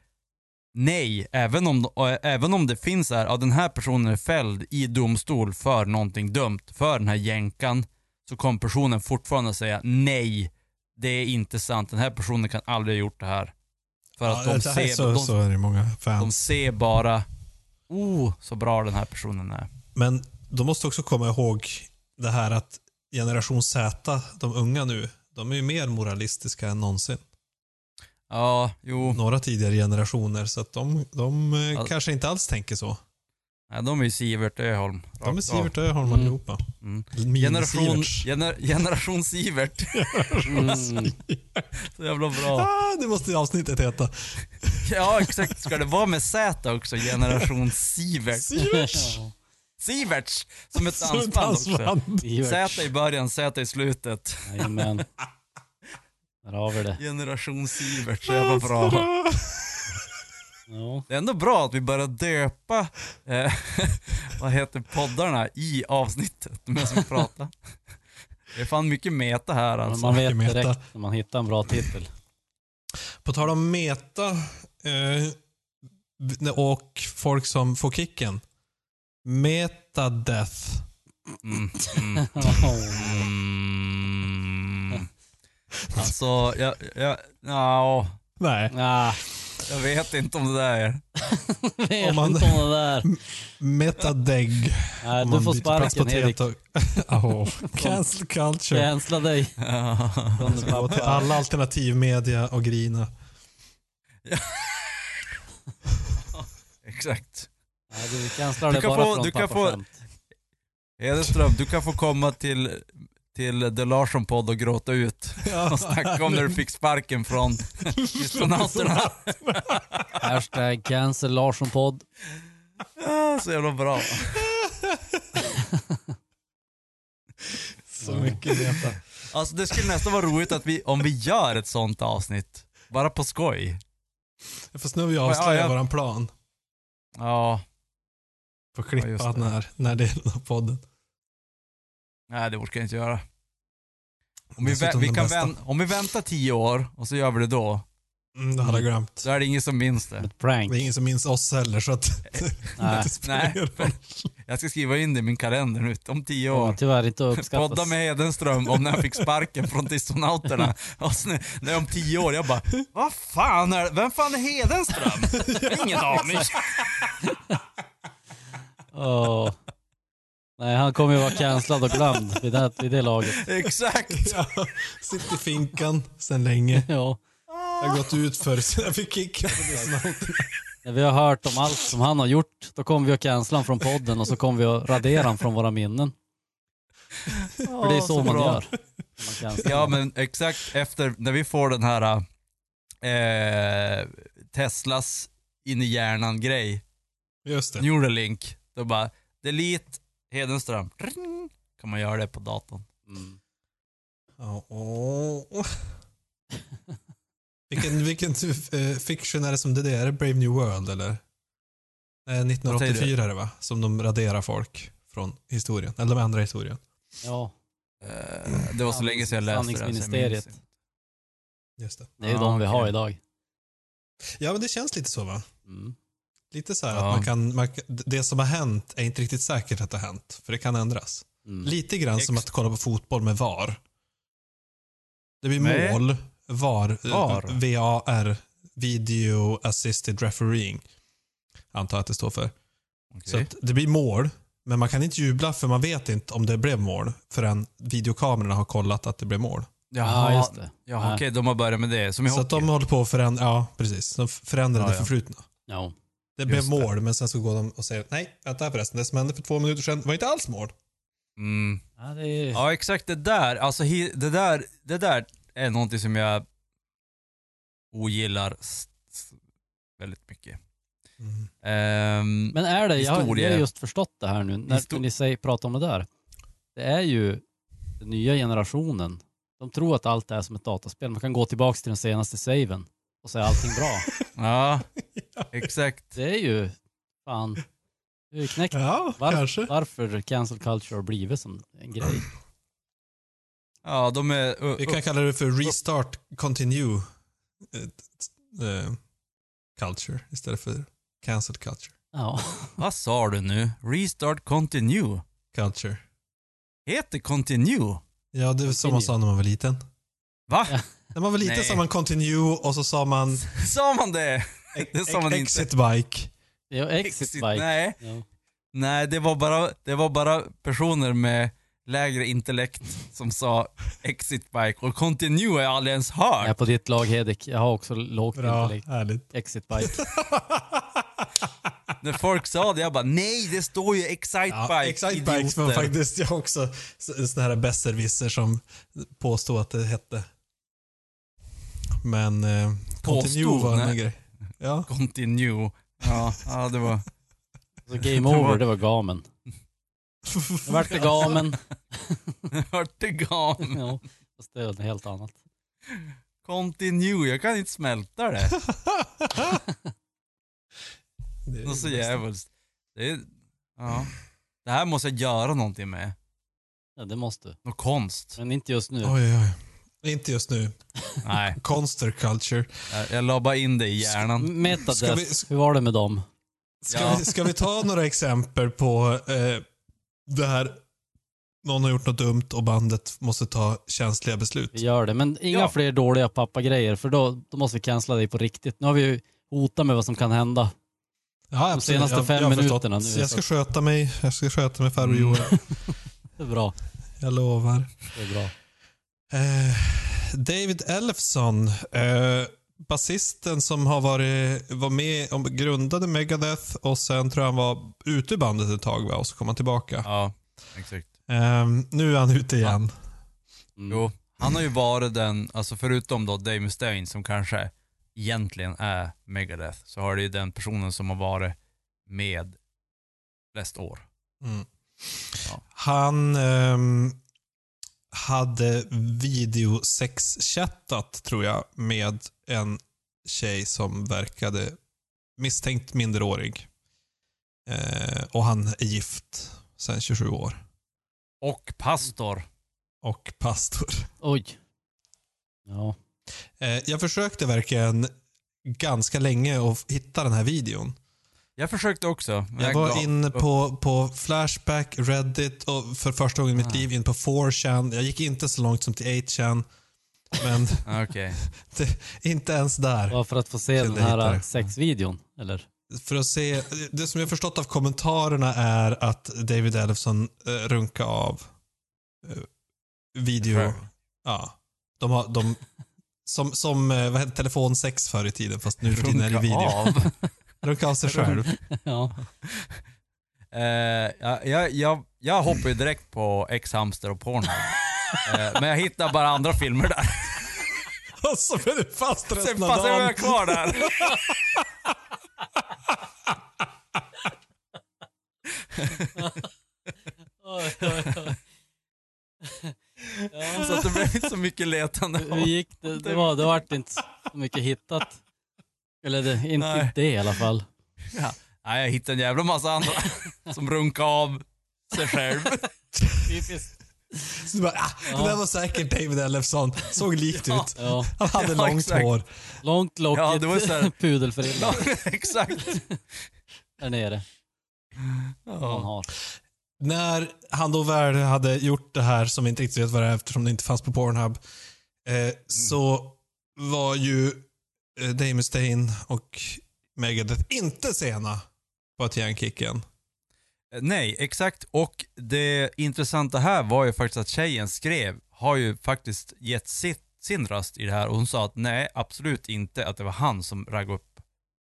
nej, även om, även om det finns här, ja den här personen är fälld i domstol för någonting dumt, för den här jänkan, så kommer personen fortfarande säga nej, det är inte sant, den här personen kan aldrig ha gjort det här. För att Ja, de, här är ser, så, de, så är det många de fans. ser bara, oh, så bra den här personen är. Men de måste också komma ihåg det här att generation Z, de unga nu, de är ju mer moralistiska än någonsin. Ja, jo, Några tidigare generationer, så att de, de eh, Ja. kanske inte alls tänker så. nej, de är ju Sivert Öholm. De är. Sivert Öholm Mm. allihopa. Mm. Generation, gener, generation Sivert. Mm. Så jävla bra. Ah, det måste avsnittet heta. Ja, exakt. Ska det vara med Z också? Generation Sivert. Siverts. Siverts! Som ett Som ett dansband också. dansband. Z i början, Z i slutet. Jajamän. Där har vi det. Generation Sivert, så jävla bra. Ja. Det är ändå bra att vi börjar döpa, eh, vad heter poddarna, i avsnittet medan vi pratar. Det är fan mycket meta här Men alltså. man vet Meta. direkt när man hittar en bra titel. På tal om meta eh, och folk som får kicken. Metadeath. Mm, mm, mm. Alltså, jag, jag, ja, Nej. Ah, jag vet inte om det där är. vet Om man- inte om det där. Metadeg. Nej, du får sparken Erik. Oh, cancel culture. Cancella dig. Gå till alla alternativmedia och grina. Exakt. Nej, du cancelar Du det kan bara få- från du kan få- skämt. Hedenström, du kan få komma till, till The Larsson-podd och gråta ut och snacka om när du fick sparken från astronauterna. Hashtag cancel Larsson-podd. Ah, Så jävla bra. Så mycket meta. Alltså det skulle nästan vara roligt att vi, om vi gör ett sånt avsnitt. Bara på skoj. Fast nu har vi avslöjat Ja, ja. våran plan. Ja, Får Ja, klippa just det. när, när delen av podden. nej det orkar jag inte göra. Om vi, vi kan vän- om vi väntar tio år och så gör vi det då, Mm, det hade jag glömt. så är det ingen som minns det. Ett prank. Det är ingen som minns oss heller så att Nej. det. Jag ska skriva in det i min kalender nu, om tio år. Ja, tyvärr inte uppskattas. Podda med Hedenström om när han fick sparken från astronauterna. Och så när, när om tio år, jag bara, vad fan är Vem fan är Hedenström? Ingen aning. Åh. Nej, han kommer ju vara cancellad och glömd vid det, vid det laget. Exakt. Ja, sitter i finkan sen länge. Ja. Jag har gått ut för så jag fick kicken på det snart. När vi har hört om allt som han har gjort, då kommer vi att cancella honom från podden och så kommer vi att radera honom från våra minnen. För det är så, man bra. gör. Man Ja men exakt efter, när vi får den här eh, Teslas in i hjärnan grej, Just det. Neuralink, då bara delete Hedenström. Ring. Kan man göra det på datorn. Mm. Åh. Vilken, vilken eh, fiction är det som det är? Är det Brave New World eller? Eh, 1984 är det va? Som de raderar folk från historien. Eller de ändrar historien. Ja, Eh, det var så länge sedan jag läste det. Sanningsministeriet. Just det. det är ju Ah, de vi har idag. Ja men det känns lite så va? Mm. Lite så här Ja. att man kan, man, det som har hänt är inte riktigt säkert att det har hänt. För det kan ändras. Mm. Lite grann som Ex- att kolla på fotboll med VAR. Det blir Nej. mål, VAR, VAR. VAR, Video Assisted Refereeing. Antar att det står för. Så Okej. att det blir mål, men man kan inte jubla för man vet inte om det blev mål förrän videokamerorna har kollat att det blev mål. Jaha, Ja, just det. Jaha, Nej. okej, de har börjat med det. Som i Så att hockey. de håller på att förändra, ja precis, de förändrar Ja, det ja. förflutna. Ja. Det blev det. mål, men sen så går de och säger nej, vänta förresten, det som hände för två minuter sedan var inte alls mål. Mm. Ja, det är... Ja, exakt det där. Alltså, det där. Det där är någonting som jag ogillar väldigt mycket. Mm. Ehm, Men är det, jag har, jag Historia. har just förstått det här nu, när, Histo- när ni säger, pratar om det där. Det är ju den nya generationen. De tror att allt är som ett dataspel. Man kan gå tillbaka till den senaste saven och säga allting bra. ja, exakt. Det är ju, fan, Det är knäckt. Ja, Var, kanske. Varför cancel culture har blivit som en grej. Ja, de är... Uh, Vi kan kalla det för restart continue eh, culture istället för cancel culture. Ja. Vad sa du nu? Restart continue? Culture. Heter continue? Ja, det är som man sa när man var liten. Va? Ja. När man var liten Nej. sa man continue och så sa man Sa man det? Det sa man inte. exit bike. Det är exit bike. Nej. Ja. Nej, det var, bara, det var bara personer med lägre intellekt som sa exit bike och continue har jag aldrig ens Jag är hört. på ditt lag Hedik. Jag har också lågt Bra, intellekt. härligt. Exit bike. När folk sa det, jag bara nej, det står ju excite Ja, bike, Excite Bikes var idioter." faktiskt jag också sådana här besserwisser som påstod att det hette. Men eh, continue var en grej. Ja. Continue. Ja, ja det var... Så game over, det var gamen. Det vart det gamen. Vart det gam? Ja, fast det är något helt annat. Continue, jag kan inte smälta det. Det är Något så jävligt. Det är... Ja. Det här måste jag göra någonting med. Ja, det måste du. Något konst. Men inte just nu. Oj, oj. Inte just nu. Nej, Conster culture. jag, jag la bara in det i hjärnan. Metadeath, Ska vi- hur var det med dem? Ska, Ja. vi, ska vi ta några exempel på eh, det här någon har gjort något dumt och bandet måste ta känsliga beslut? Vi gör det. Men inga Ja. fler dåliga pappagrejer för då, då måste vi cancella dig på riktigt. Nu har vi ju hotat med vad som kan hända. Ja, absolut. senaste Jag- fem jag har förstått. minuterna nu, Jag ska så- sköta mig. Jag ska sköta mig farbror Mm. Johan. Det är bra. Jag lovar. Det är bra. Eh, David Elfson, eh, basisten som har varit, var med och grundade Megadeth och sen tror jag han var ute i bandet ett tag va? och så kom han tillbaka. Ja, exakt. Eh, nu är han ute igen. Mm. Jo, han har ju varit den, alltså förutom då Dave Mustaine som kanske egentligen är Megadeth, så har det ju den personen som har varit med flest år. Mm. Ja. Han ehm, hade videosexchattat tror jag med en tjej som verkade misstänkt minderårig. Eh, och han är gift sedan 27 år. Och pastor. Och pastor. Oj. Ja. Eh, jag försökte verkligen ganska länge att hitta den här videon. Jag försökte också. men Jag var gav inne på, på Flashback, Reddit och för första gången i mitt Ah. liv in på 4chan. Jag gick inte så långt som till 8chan. Men Okej. det, inte ens där. Bara för att få se den jag här sexvideon, eller? För att se, det som jag förstått av kommentarerna är att David Ellefson eh, runkar av eh, video. Ja. De har, de, som, som eh, vad heter telefonsex förr i tiden, fast nu för tiden är det video. av. Runka av sig själv. Ja. Eh, jag, jag, jag, hoppar ju direkt på X-Hamster och Pornhub. Eh, men jag hittar bara andra filmer där. Och så är du fast Sen resten av passar dagen. jag kvar där. Oj, oj, oj. Ja, Så att det blev inte så mycket letande. hur gick det? Det, var, det vart inte så mycket hittat. Eller det, inte Nej. det i alla fall. Ja. Nej, jag hittade en jävla massa andra som runkade av sig själv. Typiskt. Så du bara, ah, Det där var säkert David Ellefson. Såg likt ut. Ja. Han hade Ja, långt exakt. hår. Långt lockigt Ja, det var så här- pudelfrilla Ja, exakt. där nere. Ja. har. När han då väl hade gjort det här, som vi inte riktigt vet vad det är eftersom det inte fanns på Pornhub, eh, så var ju Dave Mustaine och Megadeth inte sena på att ge en kicken. Nej, exakt. Och det intressanta här var ju faktiskt att tjejen skrev, har ju faktiskt gett sitt, sin röst i det här och hon sa att nej, absolut inte att det var han som raggade upp,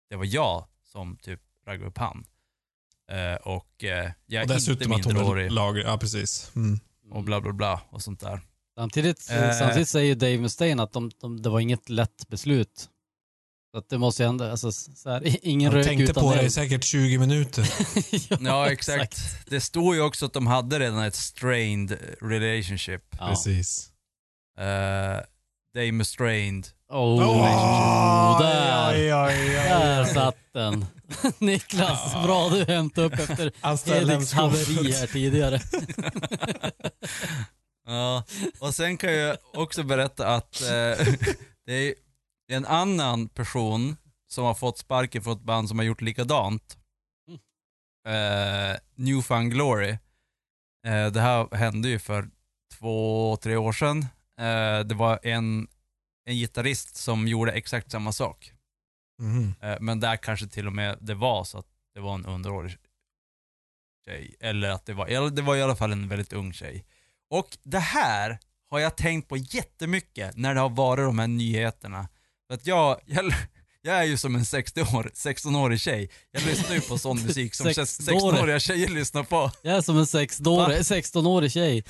det var jag som typ raggade upp han. Eh, och eh, jag och är dessutom inte minderårig lager... Ja, precis. Mm. och bla bla bla och sånt där. Samtidigt, Eh. samtidigt säger Dave Mustaine att de, de, det var inget lätt beslut. Så att det måste ju ändå, alltså, så här, ingen Han rök tänkte utan på det i säkert 20 minuter. Ja, exakt. Det står ju också att de hade redan ett strained relationship. Ja. Precis. Eh, Dave Mustaine. Oh, där, Oj, oj, oj, där satt den. Niklas, bra du hämtade upp efter Ediks haveri här tidigare. Ja, och sen kan jag också berätta att eh, det är en annan person som har fått sparken från ett band som har gjort likadant. Eh, Newfound Glory. Eh, det här hände ju för två, tre år sedan. Eh, det var en, en gitarrist som gjorde exakt samma sak. Eh, men där kanske till och med det var så att det var en underårig tjej. Eller att det var, eller det var i alla fall en väldigt ung tjej. Och det här har jag tänkt på jättemycket när det har varit de här nyheterna. För att jag, jag, jag är ju som en 60 år, 16-årig tjej. Jag lyssnar ju på sån musik som 16-årig. 16-åriga tjejer lyssnar på. Jag är som en 16-årig 16-årig tjej.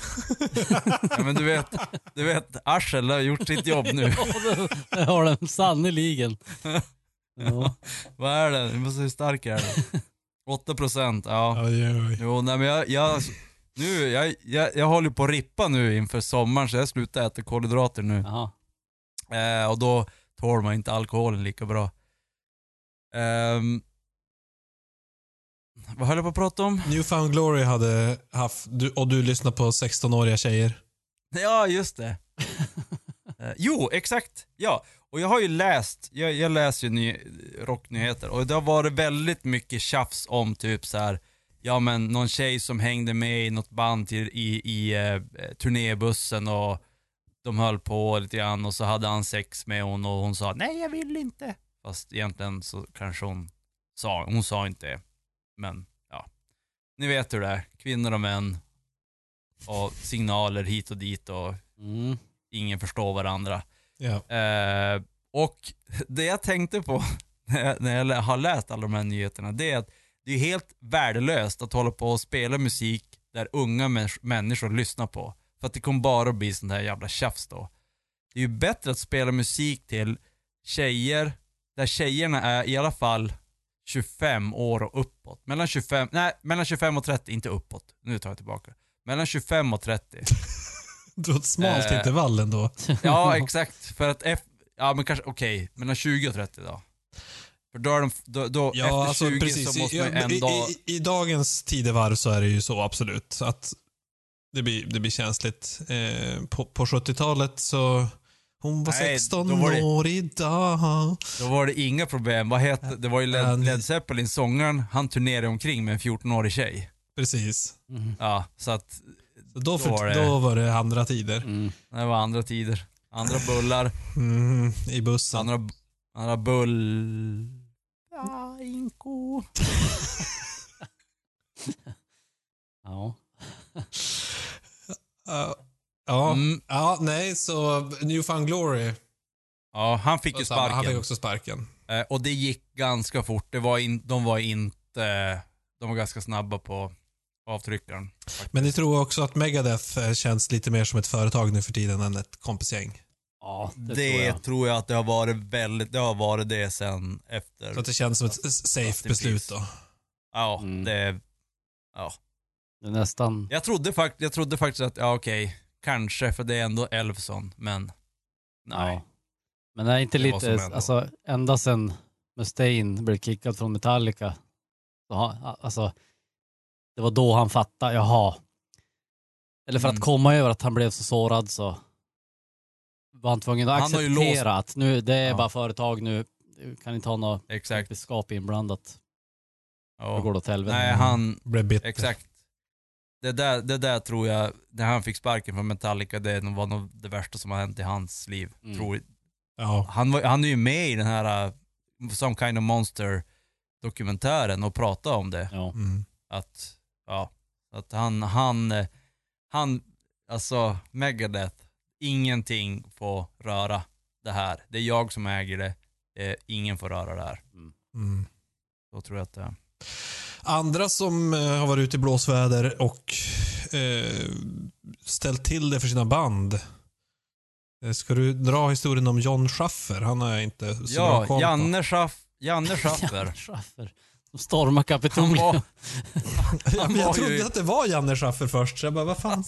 Ja, men du vet, du vet, Arsel har gjort sitt jobb nu. Ja, det- har den sannerligen. Ja. Vad är det? Du måste hur stark är den? 8 procent, ja. Oj, oj. Jo, nej men jag, jag, nu, jag, jag, jag håller på att rippa nu inför sommaren så jag slutar äta kolhydrater nu. Eh, och då tål man inte alkoholen lika bra. Ehm, vad höll jag på att prata om? Newfound Glory hade haft, och du lyssnar på 16-åriga tjejer. Ja, just det. Eh, jo, exakt. Ja, och jag har ju läst, jag, jag läser ju ny, rocknyheter och det har varit väldigt mycket tjafs om typ så här. ja men någon tjej som hängde med i något band till, i, i eh, turnébussen och de höll på lite grann och så hade han sex med hon och hon sa nej jag vill inte. Fast egentligen så kanske hon sa, hon sa inte det. Men ja, ni vet hur det är. Kvinnor och män och signaler hit och dit och Mm. ingen förstår varandra. Ja. Eh, och det jag tänkte på när jag, när jag har läst alla de här nyheterna, det är att det är helt värdelöst att hålla på och spela musik där unga människ- människor lyssnar på. För att det kommer bara att bli sånt här jävla tjafs då. Det är ju bättre att spela musik till tjejer, där tjejerna är i alla fall 25 år och uppåt. Mellan 25, nej, mellan 25 och 30, inte uppåt. Nu tar jag tillbaka. Mellan 25 och 30. Du har ett smalt Eh. intervall ändå. Ja, exakt. För att efter, ja men kanske, okej, mellan 20 och 30 då. För då är de, då, då Ja, efter alltså 20 precis. så måste I, man en i, dag... i, I dagens tidevarv så är det ju så absolut. Att det blir, det blir känsligt. Eh, på på 70-talet så hon var Nej, 16 då var det- år idag. Då var det inga problem. Vad hette, det var ju Led, Led Zeppelin, sångaren, han turnerade omkring med en 14-årig tjej. Precis. Mm. Ja, så att Så då, för, Då var det- då var det andra tider. Mm. det var andra tider. Andra bullar, Mm, I bussen. andra, andra bull... Ja, inko. Ja. Ja, ja, Mm, ja, nej, så Newfound Glory. ja, han fick ju samma, Han fick sparken. också sparken. Eh, och det gick ganska fort. Det var in, de var inte... De var ganska snabba på avtryckaren. Men ni tror också att Megadeth eh, känns lite mer som ett företag nu för tiden än ett kompisgäng? Ja, det, Det, tror jag. tror jag att det har varit väldigt, det har varit det sen efter. Så att det känns som ett safe beslut då. ja, Mm. det, ja. Det är nästan... Jag trodde, fakt, jag trodde faktiskt att, ja okej, kanske, för det är ändå Elfson, men nej. Ja. Men det är inte Det lite, alltså ända sedan Mustaine blev kickad från Metallica, så, ha- alltså, det var då han fattade, jaha. Eller för Mm. att komma över att han blev så sårad så var han tvungen att Han acceptera att nu, det är Ja. bara företag nu, du kan inte ha något Exakt. kompisskap inblandat. Då Ja. går det åt helvete. Nej, han, Blev bitter. exakt. Det där, det där tror jag, när han fick sparken från Metallica, det var nog det värsta som har hänt i hans liv. Mm. Tror, Ja. han, var, han är ju med i den här uh, Some Kind of Monster dokumentären och pratade om det. Ja. Mm. Att, ja, att han, han, eh, han, alltså Megadeth, ingenting får röra det här. Det är jag som äger det, eh, ingen får röra det här. Mm. Så tror jag att det är. Andra som eh, har varit ute i blåsväder och eh, ställt till det för sina band. Eh, Ska du dra historien om John Schaffer? Han har jag inte så bra Ja, koll på. Janne, Schaff, Janne Schaffer. Janne Schaffer. De stormar Han Kapitolium. var, Ja, men jag var trodde ju- att det var Janne Schaffer först, så jag bara, vad fan?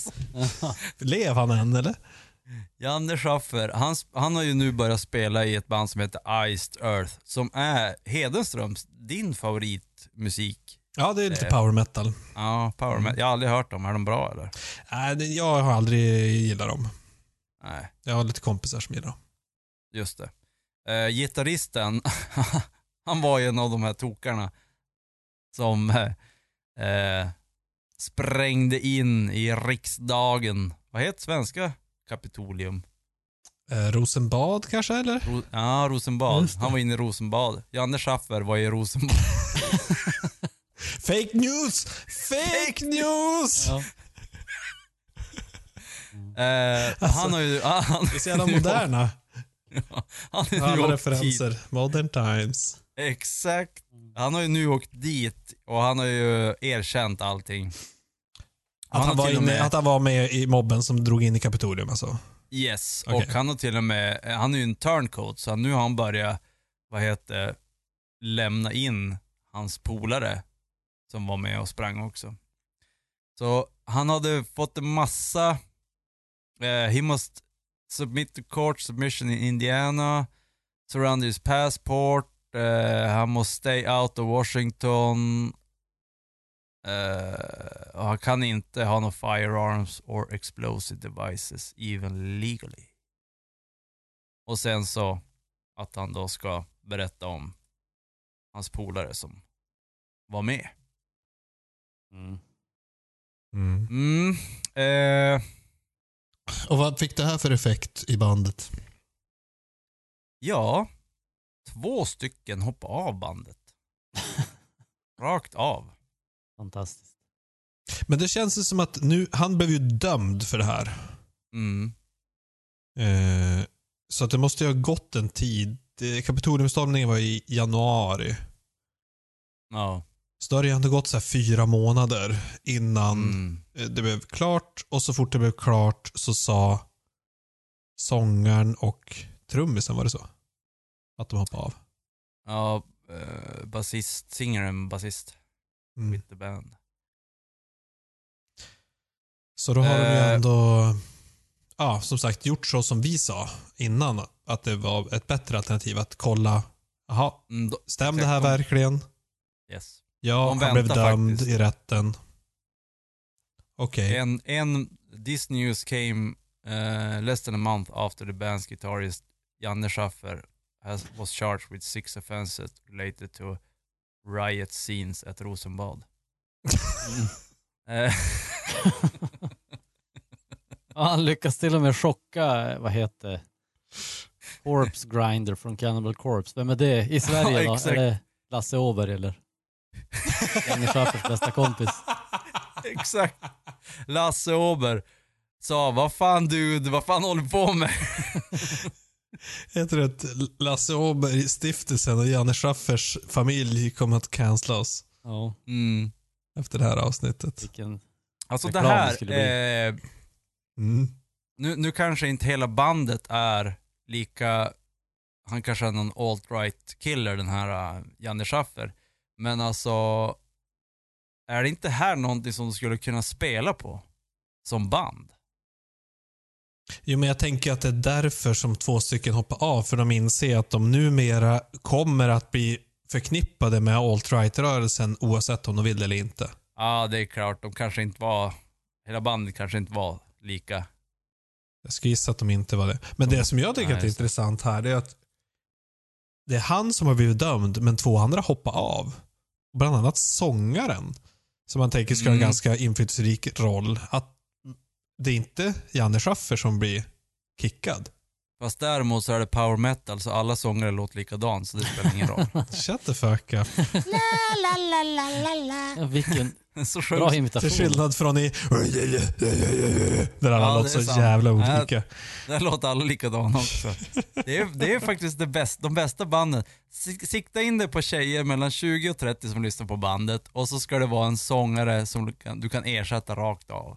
Lev han än eller? Janne Schaffer, han, han har ju nu börjat spela i ett band som heter Iced Earth, som är Hedenströms, din favoritmusik. Ja, det är lite power metal. Ja, power metal. Jag har aldrig hört dem. Är de bra eller? Nej, jag har aldrig gillat dem. Nej, Jag har lite kompisar som gillar dem. just det. Eh, gitarristen, han var ju en av de här tokarna som eh, eh, sprängde in i riksdagen. Vad heter svenska Kapitolium? Eh, Rosenbad kanske, eller? Ro- ja, Rosenbad. Han var inne i Rosenbad. Janne Schaffer var i Rosenbad. Fake news! Fake news! Ja. Eh, Alltså, han har ju... Han, Vi är så jävla moderna. han har ju Alla referenser. Modern times. Dit. Exakt. Han har ju nu åkt dit och han har ju erkänt allting. Att han, var inne, med- att han var med i mobben som drog in i Kapitolium alltså. Yes, Okej. och han har till och med, han är ju en turncoat så nu har han börjat, vad heter lämna in hans polare som var med och sprang också. Så han hade fått en massa, eh, he must submit to court submission in Indiana, surrender his passport, eh, han måste stay out of Washington, eh, och han kan inte ha några firearms or explosive devices even legally. Och sen så att han då ska berätta om hans polare som var med. Mm. Mm. Mm. Eh, Och vad fick det här för effekt i bandet? ja, två stycken hoppade av bandet. Rakt av. Fantastiskt. Men det känns ju som att nu, han blev ju dömd för det här. Mm. Eh, så att det måste ju ha gått en tid. Det- Kapitoliumstormningen var i januari. Ja. Så då har det ändå gått så här fyra månader innan Mm. eh, det blev klart. Och så fort det blev klart så sa sångaren och trummisen, var det så? Att de hoppade av. Ja, eh, basist, singaren, basist Mm. with the band. Så då har de ju Eh. ändå, ja, som sagt, gjort så som vi sa innan. Att det var ett bättre alternativ att kolla, jaha, Mm, stämde det här verkligen? yes. Ja, De han blev dömd faktiskt. i rätten. Okej. En, en, this news came uh, less than a month after the band's guitarist Janne Schaffer has, was charged with six offenses related to riot scenes at Rosenbad. Eh, Ja, han lyckas till och med chocka, vad heter? Corpse Grinder från Cannibal Corpse. Vem är det i Sverige Ja, då? Är det Lasse Åberg eller? Janne Schaffers bästa kompis. Exakt. Lasse Åber sa, vad fan du, vad fan håller du på med? Jag tror att Lasse Åberg, stiftelsen och Janne Schaffers familj kommer att cancella oss Ja, Mm. efter det här avsnittet. vilken... Alltså det det här, bli. eh, Mm. nu, nu kanske inte hela bandet är lika, han kanske är någon alt-right killer den här uh, Janne Schaffer. Men alltså, är det inte här någonting som de skulle kunna spela på? Som band? Jo, men jag tänker att det är därför som två stycken hoppar av, för de inser att de numera kommer att bli förknippade med alt-right-rörelsen oavsett om de vill eller inte. Ja, det är klart. De kanske inte var, hela bandet kanske inte var lika. Jag skulle gissa att de inte var det. Men det som jag tycker Nej, är intressant här, är att det är han som har blivit dömd, men två andra hoppar av. Bland annat sångaren, som man tänker ska ha en Mm. ganska inflytelserik roll. Att det är inte Janne Schaffer som blir kickad. Fast däremot så är det power metal så alla sångare låter likadant så det spelar ingen roll. Shut the fuck up. Ja, vilken så bra imitation. Till skillnad från i... Där alla Ja, låter det är så sant. jävla Ja. olika. Där låter alla likadana också. Det är, det är faktiskt det bästa, de bästa banden. Sik- Sikta in dig på tjejer mellan 20 och 30 som lyssnar på bandet och så ska det vara en sångare som du kan, du kan ersätta rakt av.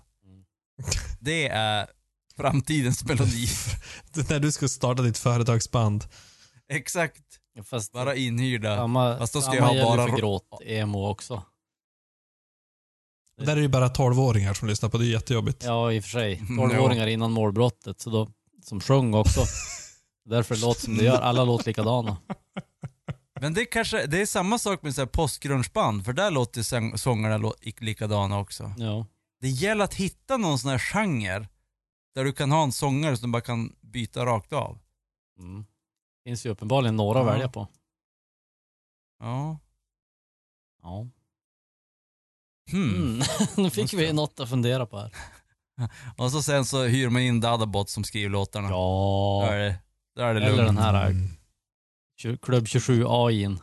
Det är framtidens melodi. När du ska starta ditt företagsband. Exakt. Fast Bara inhyrda. samma, Fast då ska jag ha bara för gråt-emo också. Där är det ju bara 12-åringar som lyssnar på det. är jättejobbigt. Ja, i och för sig. Mm, 12-åringar innan målbrottet, så då som sjöng också. Därför låter som det gör. Alla låter likadana. Men det är kanske, det är samma sak med så här för där låter sång- sångarna lå- likadana också. Ja. Det gäller att hitta någon sån här genre där du kan ha en sångare som du bara kan byta rakt av. Mm. Finns ju uppenbarligen några att Ja. välja på. Ja. Ja. Hmm. Mm. nu fick vi något att fundera på här. Och så sen så hyr man in Dadabot som skriver låtarna. Ja. är det, då är det Eller lugnt. den här Mm. Klubb 27 AI'n.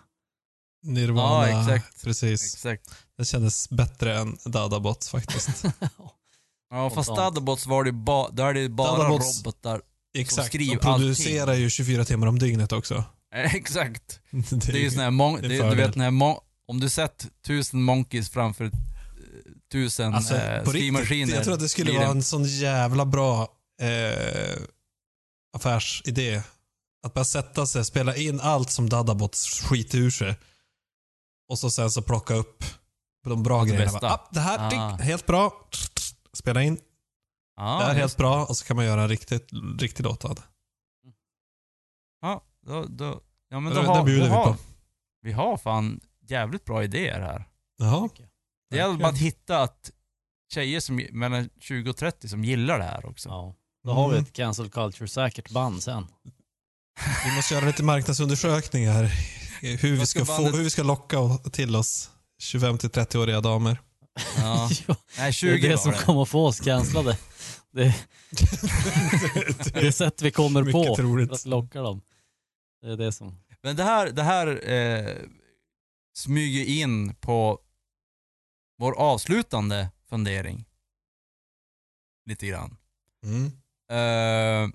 Nirvana, Ja, exakt. precis. Exakt. Det kändes bättre än Dadabots faktiskt. Ja fast. Dadabots var det ba, då är det bara Dadabots- robotar. Exakt, skriver de producerar ju 24 timmar om dygnet också. Eh, Exakt. Det är ju sån här mon- det du vet här mon- om du sett tusen monkeys framför eh, tusen Alltså, eh, skrivmaskiner. jag tror att det skulle vara en sån jävla bra eh, affärsidé. Att bara sätta sig, spela in allt som Dadabots skiter ur sig. Och så sen så plocka upp de bra Det grejerna. bästa. Bara, ah, det här, Ah. helt bra. Spela in, Ja, det är helt bra. Och så kan man göra en riktigt, riktig låt av det. Ja, då, då, ja men då det har, bjuder då vi har, på. Vi har fan jävligt bra idéer här. Jaha. Det gäller bara att hitta att tjejer som, mellan 20 och 30 som gillar det här också. Ja. Då har vi Mm. ett cancel culture-säkert band sen. Vi måste göra lite marknadsundersökningar. Hur vi ska, få, hur vi ska locka till oss 25-30-åriga damer. Ja. Ja, Nej, det 20 är det som det. kommer att få oss cancellade. Det, det är sätt vi kommer Mycket på troligt. att locka dem. Det är det som... Men det här, det här eh, smyger in på vår avslutande fundering. Lite grann. Mm. Eh,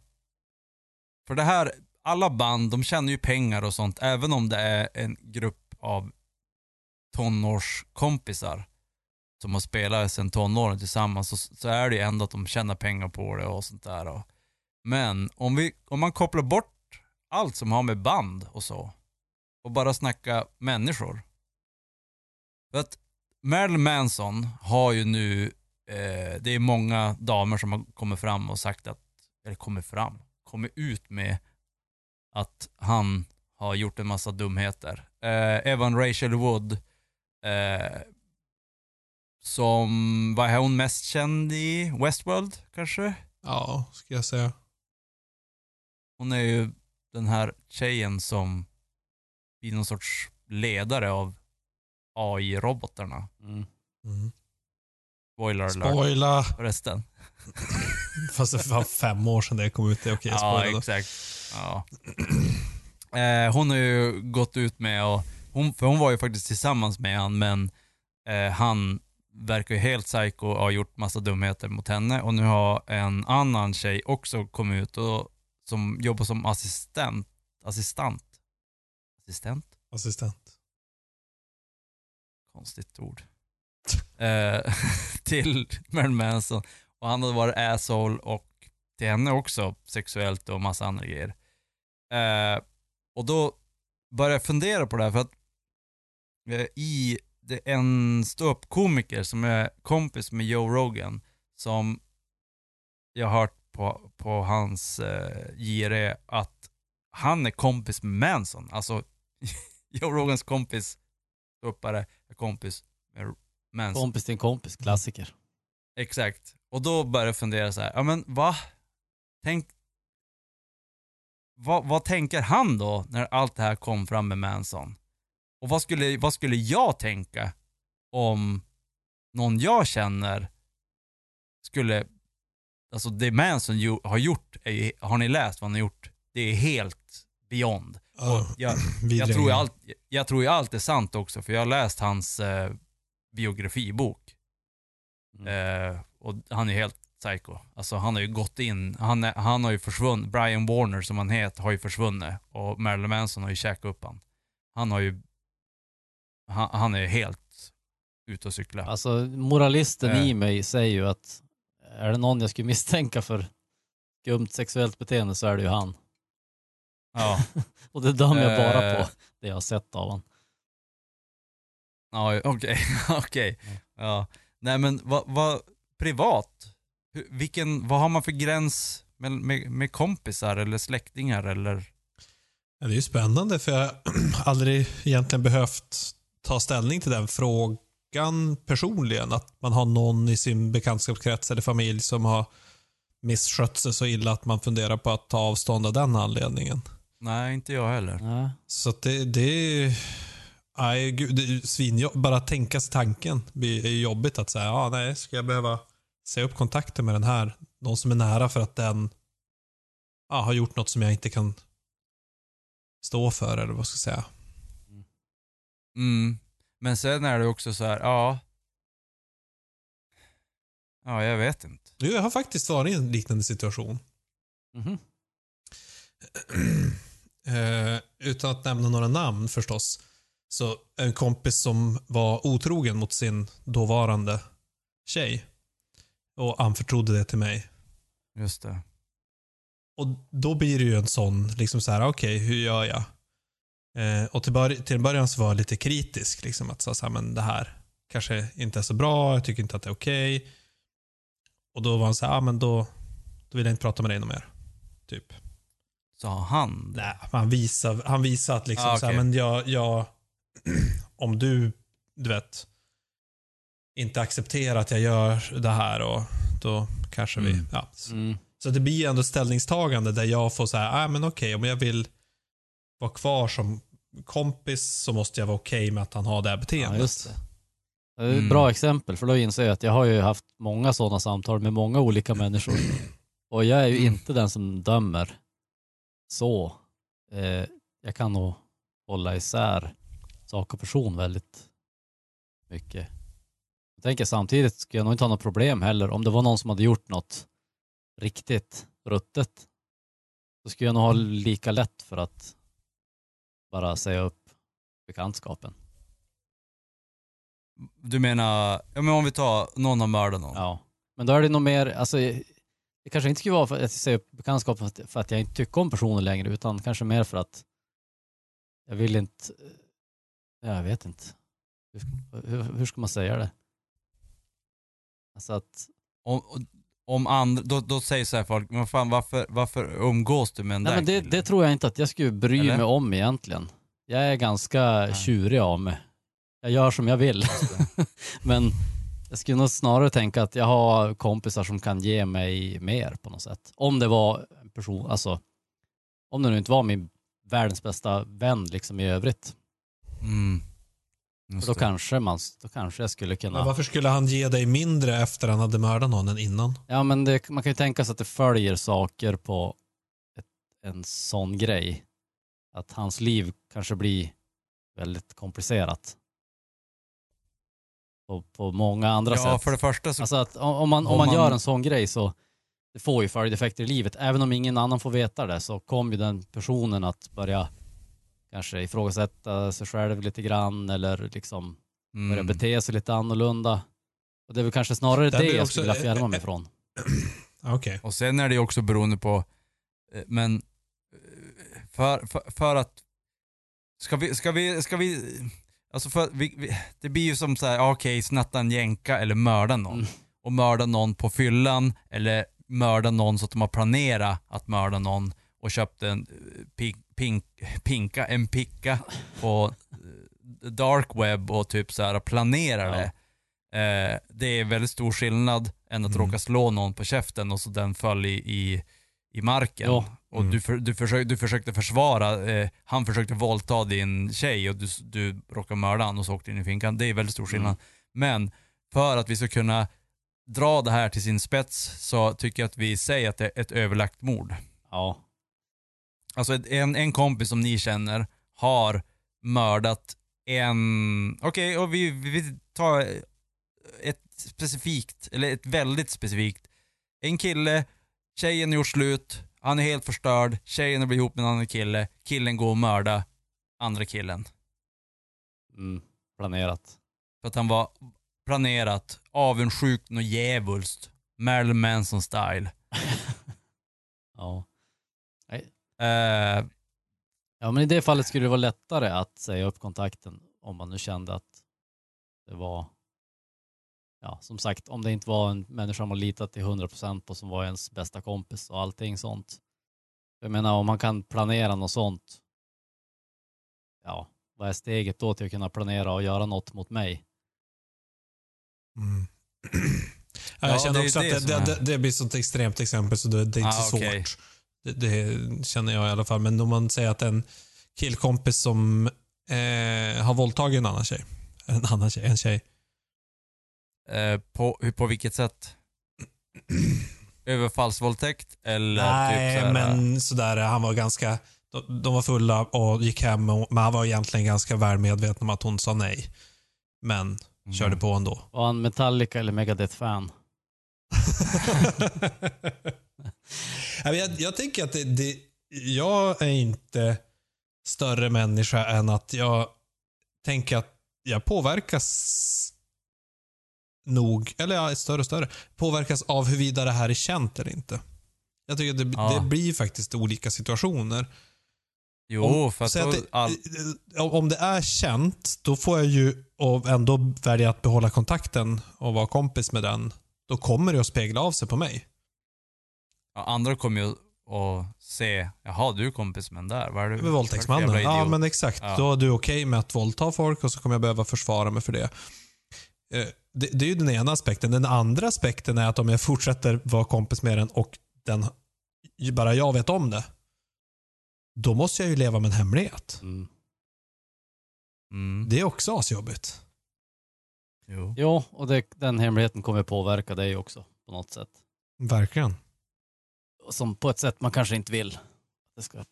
för det här, alla band, de tjänar ju pengar och sånt, även om det är en grupp av tonårskompisar som har spelat sedan tonåren tillsammans, så, så är det ju ändå att de tjänar pengar på det och sånt där. Och. Men om, vi, om man kopplar bort allt som har med band och så, och bara snacka människor. För att Marilyn Manson har ju nu, eh, det är många damer som har kommit fram och sagt att, eller kommit fram, kommit ut med att han har gjort en massa dumheter. Eh, Evan Rachel Wood, eh, som, vad är hon mest känd i? Westworld kanske? Ja, ska jag säga. Hon är ju den här tjejen som blir någon sorts ledare av AI-robotarna. Mm. Mm. Spoiler alert Spoila! förresten. Fast det var fem år sedan det kom ut. Det är okej att Ja, spoila då. exakt. Ja. Eh, hon har ju gått ut med och, hon, för hon var ju faktiskt tillsammans med han men eh, han verkar ju helt psycho och har gjort massa dumheter mot henne och nu har en annan tjej också kommit ut och som jobbar som assistent, assistent, assistent? Assistent. konstigt ord. eh, till Marilyn Manson. Och han hade varit asshole och till henne också sexuellt och massa andra grejer. Eh, och då började jag fundera på det här för att eh, i det är en ståuppkomiker som är kompis med Joe Rogan som jag har hört på, på hans eh, JRE att han är kompis med Manson. Alltså Joe Rogans kompis ståuppare är kompis med Manson. Kompis till en kompis, klassiker. Exakt. Och då började jag fundera så här, ja men va? Tänk... Vad, vad tänker han då när allt det här kom fram med Manson? Och vad skulle, vad skulle jag tänka om någon jag känner skulle... Alltså det Manson ju, har gjort, är, har ni läst vad han har gjort? Det är helt beyond. Ja, Jag, jag, tror ju allt, jag tror ju allt är sant också, för jag har läst hans eh, biografibok. Mm. Eh, och han är helt psycho. Alltså han har ju gått in, han, är, han har ju försvunnit, Brian Warner som han heter har ju försvunnit och Marilyn Manson har ju käkat upp han. Han har ju, han, han är helt ute och cykla. Alltså moralisten Eh. i mig säger ju att är det någon jag skulle misstänka för skumt sexuellt beteende så är det ju han. Ja, Och det dömer jag bara Eh. på det jag har sett av honom. ja okej, okej. Ja. Nej men vad, vad privat? Hur, vilken, vad har man för gräns med, med, med kompisar eller släktingar eller? Ja, det är ju spännande för jag har aldrig egentligen behövt ta ställning till den frågan personligen. Att man har någon i sin bekantskapskrets eller familj som har misskött sig så illa att man funderar på att ta avstånd av den anledningen. Nej, inte jag heller. Nej. Så att det, det är... Nej, gud, det är svinjobb. Bara tänka sig tanken blir är jobbigt att säga, ja nej, ska jag behöva säga upp kontakten med den här, någon som är nära för att den ja, har gjort något som jag inte kan stå för eller vad ska jag säga. Mm. Men sen är det också så här, ja. Ja, jag vet inte. Jo, jag har faktiskt varit i en liknande situation. Mhm. Eh, utan att nämna några namn förstås. Så en kompis som var otrogen mot sin dåvarande tjej. Och anförtrodde det till mig. Just det. Och då blir det ju en sån, liksom så här, okej, hur gör jag? Eh, och till, bör till början så var jag lite kritisk, liksom att säga så här, men det här kanske inte är så bra, jag tycker inte att det är okej. Och då var han så här, ah, men då, då vill jag inte prata med dig något mer. Typ. Sa han? Nej, han visar, han visar att liksom Ah, så här, men jag, jag, om du, du vet, inte accepterar att jag gör det här och då kanske vi, Mm. ja. Mm. Så det blir ändå ställningstagande där jag får säga, ah, men okej, om jag vill vara kvar som kompis så måste jag vara okej med att han har det här Ja, beteendet. just det. Det är ett Mm. bra exempel, för då inser jag att jag har ju haft många sådana samtal med många olika människor. Och jag är ju inte den som dömer så. Eh, jag kan nog hålla isär sak och person väldigt mycket. Jag tänker samtidigt skulle jag nog inte ha något problem heller om det var någon som hade gjort något riktigt ruttet. Så skulle jag nog ha lika lätt för att bara säga upp bekantskapen. Du menar, ja men om vi tar, någon har mördat någon. Ja, men då är det nog mer, alltså det kanske inte skulle vara för att jag säger upp bekantskap för att, för att jag inte tycker om personen längre utan kanske mer för att jag vill inte, ja, jag vet inte. Hur, hur, hur ska man säga det? Alltså att, Om, om andra, då, då säger så här folk, men fan varför, varför umgås du med en nej där men det, killen? det tror jag inte att jag skulle bry Eller? mig om egentligen. Jag är ganska tjurig av mig. Jag gör som jag vill. men jag skulle nog snarare tänka att jag har kompisar som kan ge mig mer på något sätt. Om det var en person, alltså om det nu inte var min världens bästa vän liksom i övrigt. Mm. För då kanske, man, då kanske jag skulle Men kunna... varför skulle han ge dig mindre efter han hade mördat någon än innan? Ja men det, man kan ju tänka sig att det följer saker på ett, en sån grej. Att hans liv kanske blir väldigt komplicerat. På, på många andra Ja, sätt. för det första så, Alltså att om om man, om Om man man- gör en sån grej så det får ju följdeffekter i livet. Även om ingen annan får veta det så kommer ju den personen att börja kanske ifrågasätta sig själv lite grann eller liksom börja mm. bete sig lite annorlunda. Och det är väl kanske snarare Det det, jag också- skulle vilja fjärma mig ifrån. Okej. Och sen är det ju också beroende på, eh, men eh, för, för, för att, ska vi, ska vi, ska vi, alltså för, vi, vi, det blir ju som så här, okej, snatta en jänka eller mörda någon. Mm. Och mörda någon på fyllan eller mörda någon så att de har planerat att mörda någon och köpt en eh, pink, pink, pinka, en picka på eh, dark web och typ så här planerar Ja. det. Eh, det är väldigt stor skillnad än att Mm. råka slå någon på käften och så den föll i, i, i marken. Ja. Och Mm. du, för, du, försökte, du försökte försvara, eh, han försökte våldta din tjej och du, du råkade mörda honom och så åkte in i finkan. Det är väldigt stor skillnad. Mm. Men för att vi ska kunna dra det här till sin spets så tycker jag att vi säger att det är ett överlagt mord. Ja. Alltså en, en kompis som ni känner har mördat en, okej och vi, vi tar ett specifikt, eller ett väldigt specifikt. En kille, tjejen har gjort slut, han är helt förstörd, tjejen har blivit ihop med en annan kille, killen går och mördar andra killen. Mm. Planerat. För att han var planerat, avundsjuk och djävulskt. Marilyn Manson style. Ja. Eh, Ja men i det fallet skulle det vara lättare att säga upp kontakten om man nu kände att det var ja, som sagt, om det inte var en människa man litat till 100% på som var ens bästa kompis och allting sånt. Jag menar om man kan planera något sånt, ja, vad är steget då till att kunna planera och göra något mot mig? Mm. Ja, Ja, jag känner också det att det, det, är- det, det blir ett sånt extremt exempel så det, det är inte Ah, så okej. svårt. Det, det känner jag i alla fall. Men om man säger att en killkompis som eh, har våldtagit en annan tjej. En annan tjej, en tjej. Eh, på, på vilket sätt? Överfallsvåldtäkt eller Nej, typ så här, men sådär, han var ganska... De, de var fulla och gick hem, och, men han var egentligen ganska väl medveten om att hon sa nej. Men Mm. körde på ändå. Var han Metallica eller Megadeth-fan? Ja, jag, jag tänker att det, det, jag är inte större människa än att jag tänker att jag påverkas nog, eller är större och större, påverkas av huruvida det här är känt eller inte. Jag tycker att det, Ja. det blir faktiskt olika situationer. Jo, Om- för att då, att det, all, Om det är känt, då får jag ju och ändå välja att behålla kontakten och vara kompis med den. Då kommer det att spegla av sig på mig. Ja, andra kommer ju att se, jaha du är kompis med den där, vad är du? Med våldtäktsmannen. Ja, men exakt. Ja. Då är du okej med att våldta folk och så kommer jag behöva försvara mig för det. Eh, det. Det är ju den ena aspekten. Den andra aspekten är att om jag fortsätter vara kompis med den och den, bara jag vet om det, då måste jag ju leva med en hemlighet. Mm. Mm. Det är också asjobbigt. Jo. Jo, och det, den hemligheten kommer påverka dig också på något sätt. Verkligen. Som på ett sätt man kanske inte vill att det ska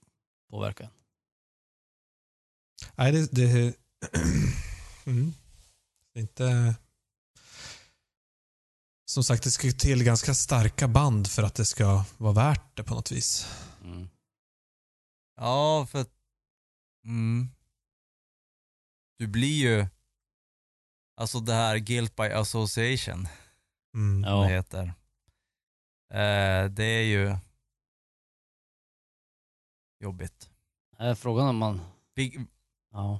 påverka en. Nej, det... det mm. Det är inte... Som sagt, det ska till ganska starka band för att det ska vara värt det på något vis. Mm. Ja, för att, mm. Du blir ju, alltså det här guilt by association, Mm. Ja. det heter. Eh, det är ju jobbigt. Är frågan om man, Vi- ja.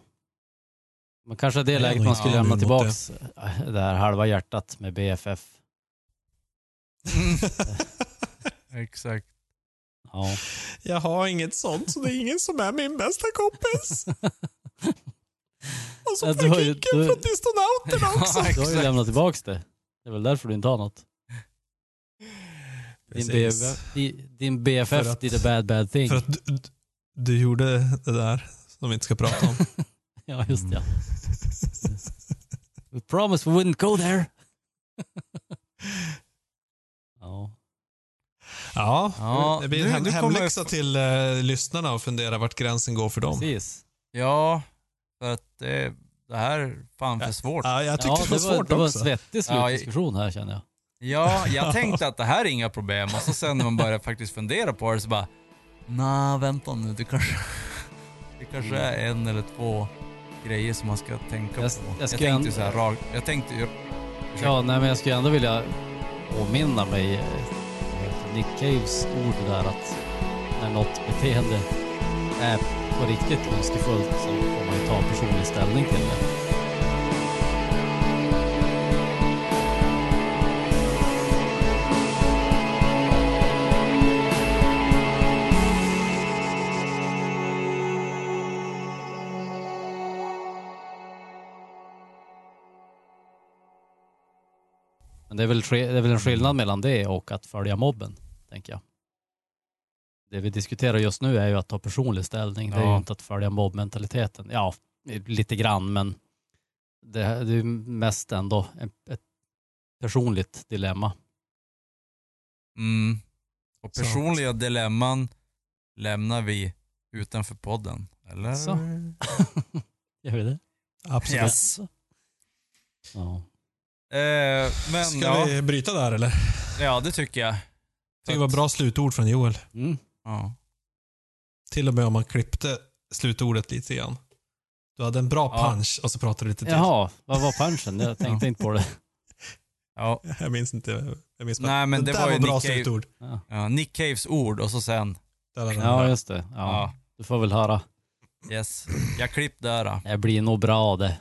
Men kanske det är läget man skulle lämna mot tillbaks äh, det här halva hjärtat med BFF. Exakt. Ja. Jag har inget sånt, så det är ingen som är min bästa kompis. Och så Ja, får du jag kicken du- från distronauterna också. Ja, Du har ju lämnat tillbaks det. Det är väl därför du inte har något. Din, di- din BFF För att- did a bad bad thing. För att du, du- gjorde det där som vi inte ska prata om. Ja, just det. Ja. We promised we wouldn't go there. ja. Ja, Ja, det blir nu- en hem, nu kommer- hemläxa till eh, lyssnarna och fundera vart gränsen går för dem. Precis. Ja, för att det, det här är fan för svårt. Ja, jag tyckte Ja, det var svårt det var en också. svettig slutdiskussion här känner jag. Ja, jag tänkte att det här är inga problem och så sen när man börjar faktiskt fundera på det så bara Nå, vänta nu, det kanske, det kanske är en eller två grejer som man ska tänka Jag- på. jag Jag, tänkte ändå- så här rakt, jag tänkte ju... Ja, nej, men jag skulle ändå vilja påminna mig eh, Nick Caves ord där att när något beteende är på riktigt ondskefullt så får man ju ta personlig ställning till det. Det är, väl, det är väl en skillnad mellan det och att följa mobben, tänker jag. Det vi diskuterar just nu är ju att ta personlig ställning. Det är ju inte att följa mobbmentaliteten. Ja, lite grann, men det, det är ju mest ändå ett personligt dilemma. Mm. Och personliga dilemman lämnar vi utanför podden. Eller? Så. Gör vi det? Absolut. Yes. Ja. Eh, men Ska ja, vi bryta där eller? ja, det tycker jag. det var bra slutord från Joel. Mm. Ja. Till och med om man klippte slutordet lite grann. Du hade en bra Ja. punch och så pratade du lite till. Jaha, vad var punchen? Jag tänkte inte på det. Ja. Jag minns inte. Jag minns bara, Nej, men det där var var ju bra Nick Cave. slutord. Ja, ja, Nick Caves ord och så sen, Där, ja just det. Ja. ja, Du får väl höra. yes. Jag klipp där. då. Det blir nog bra det.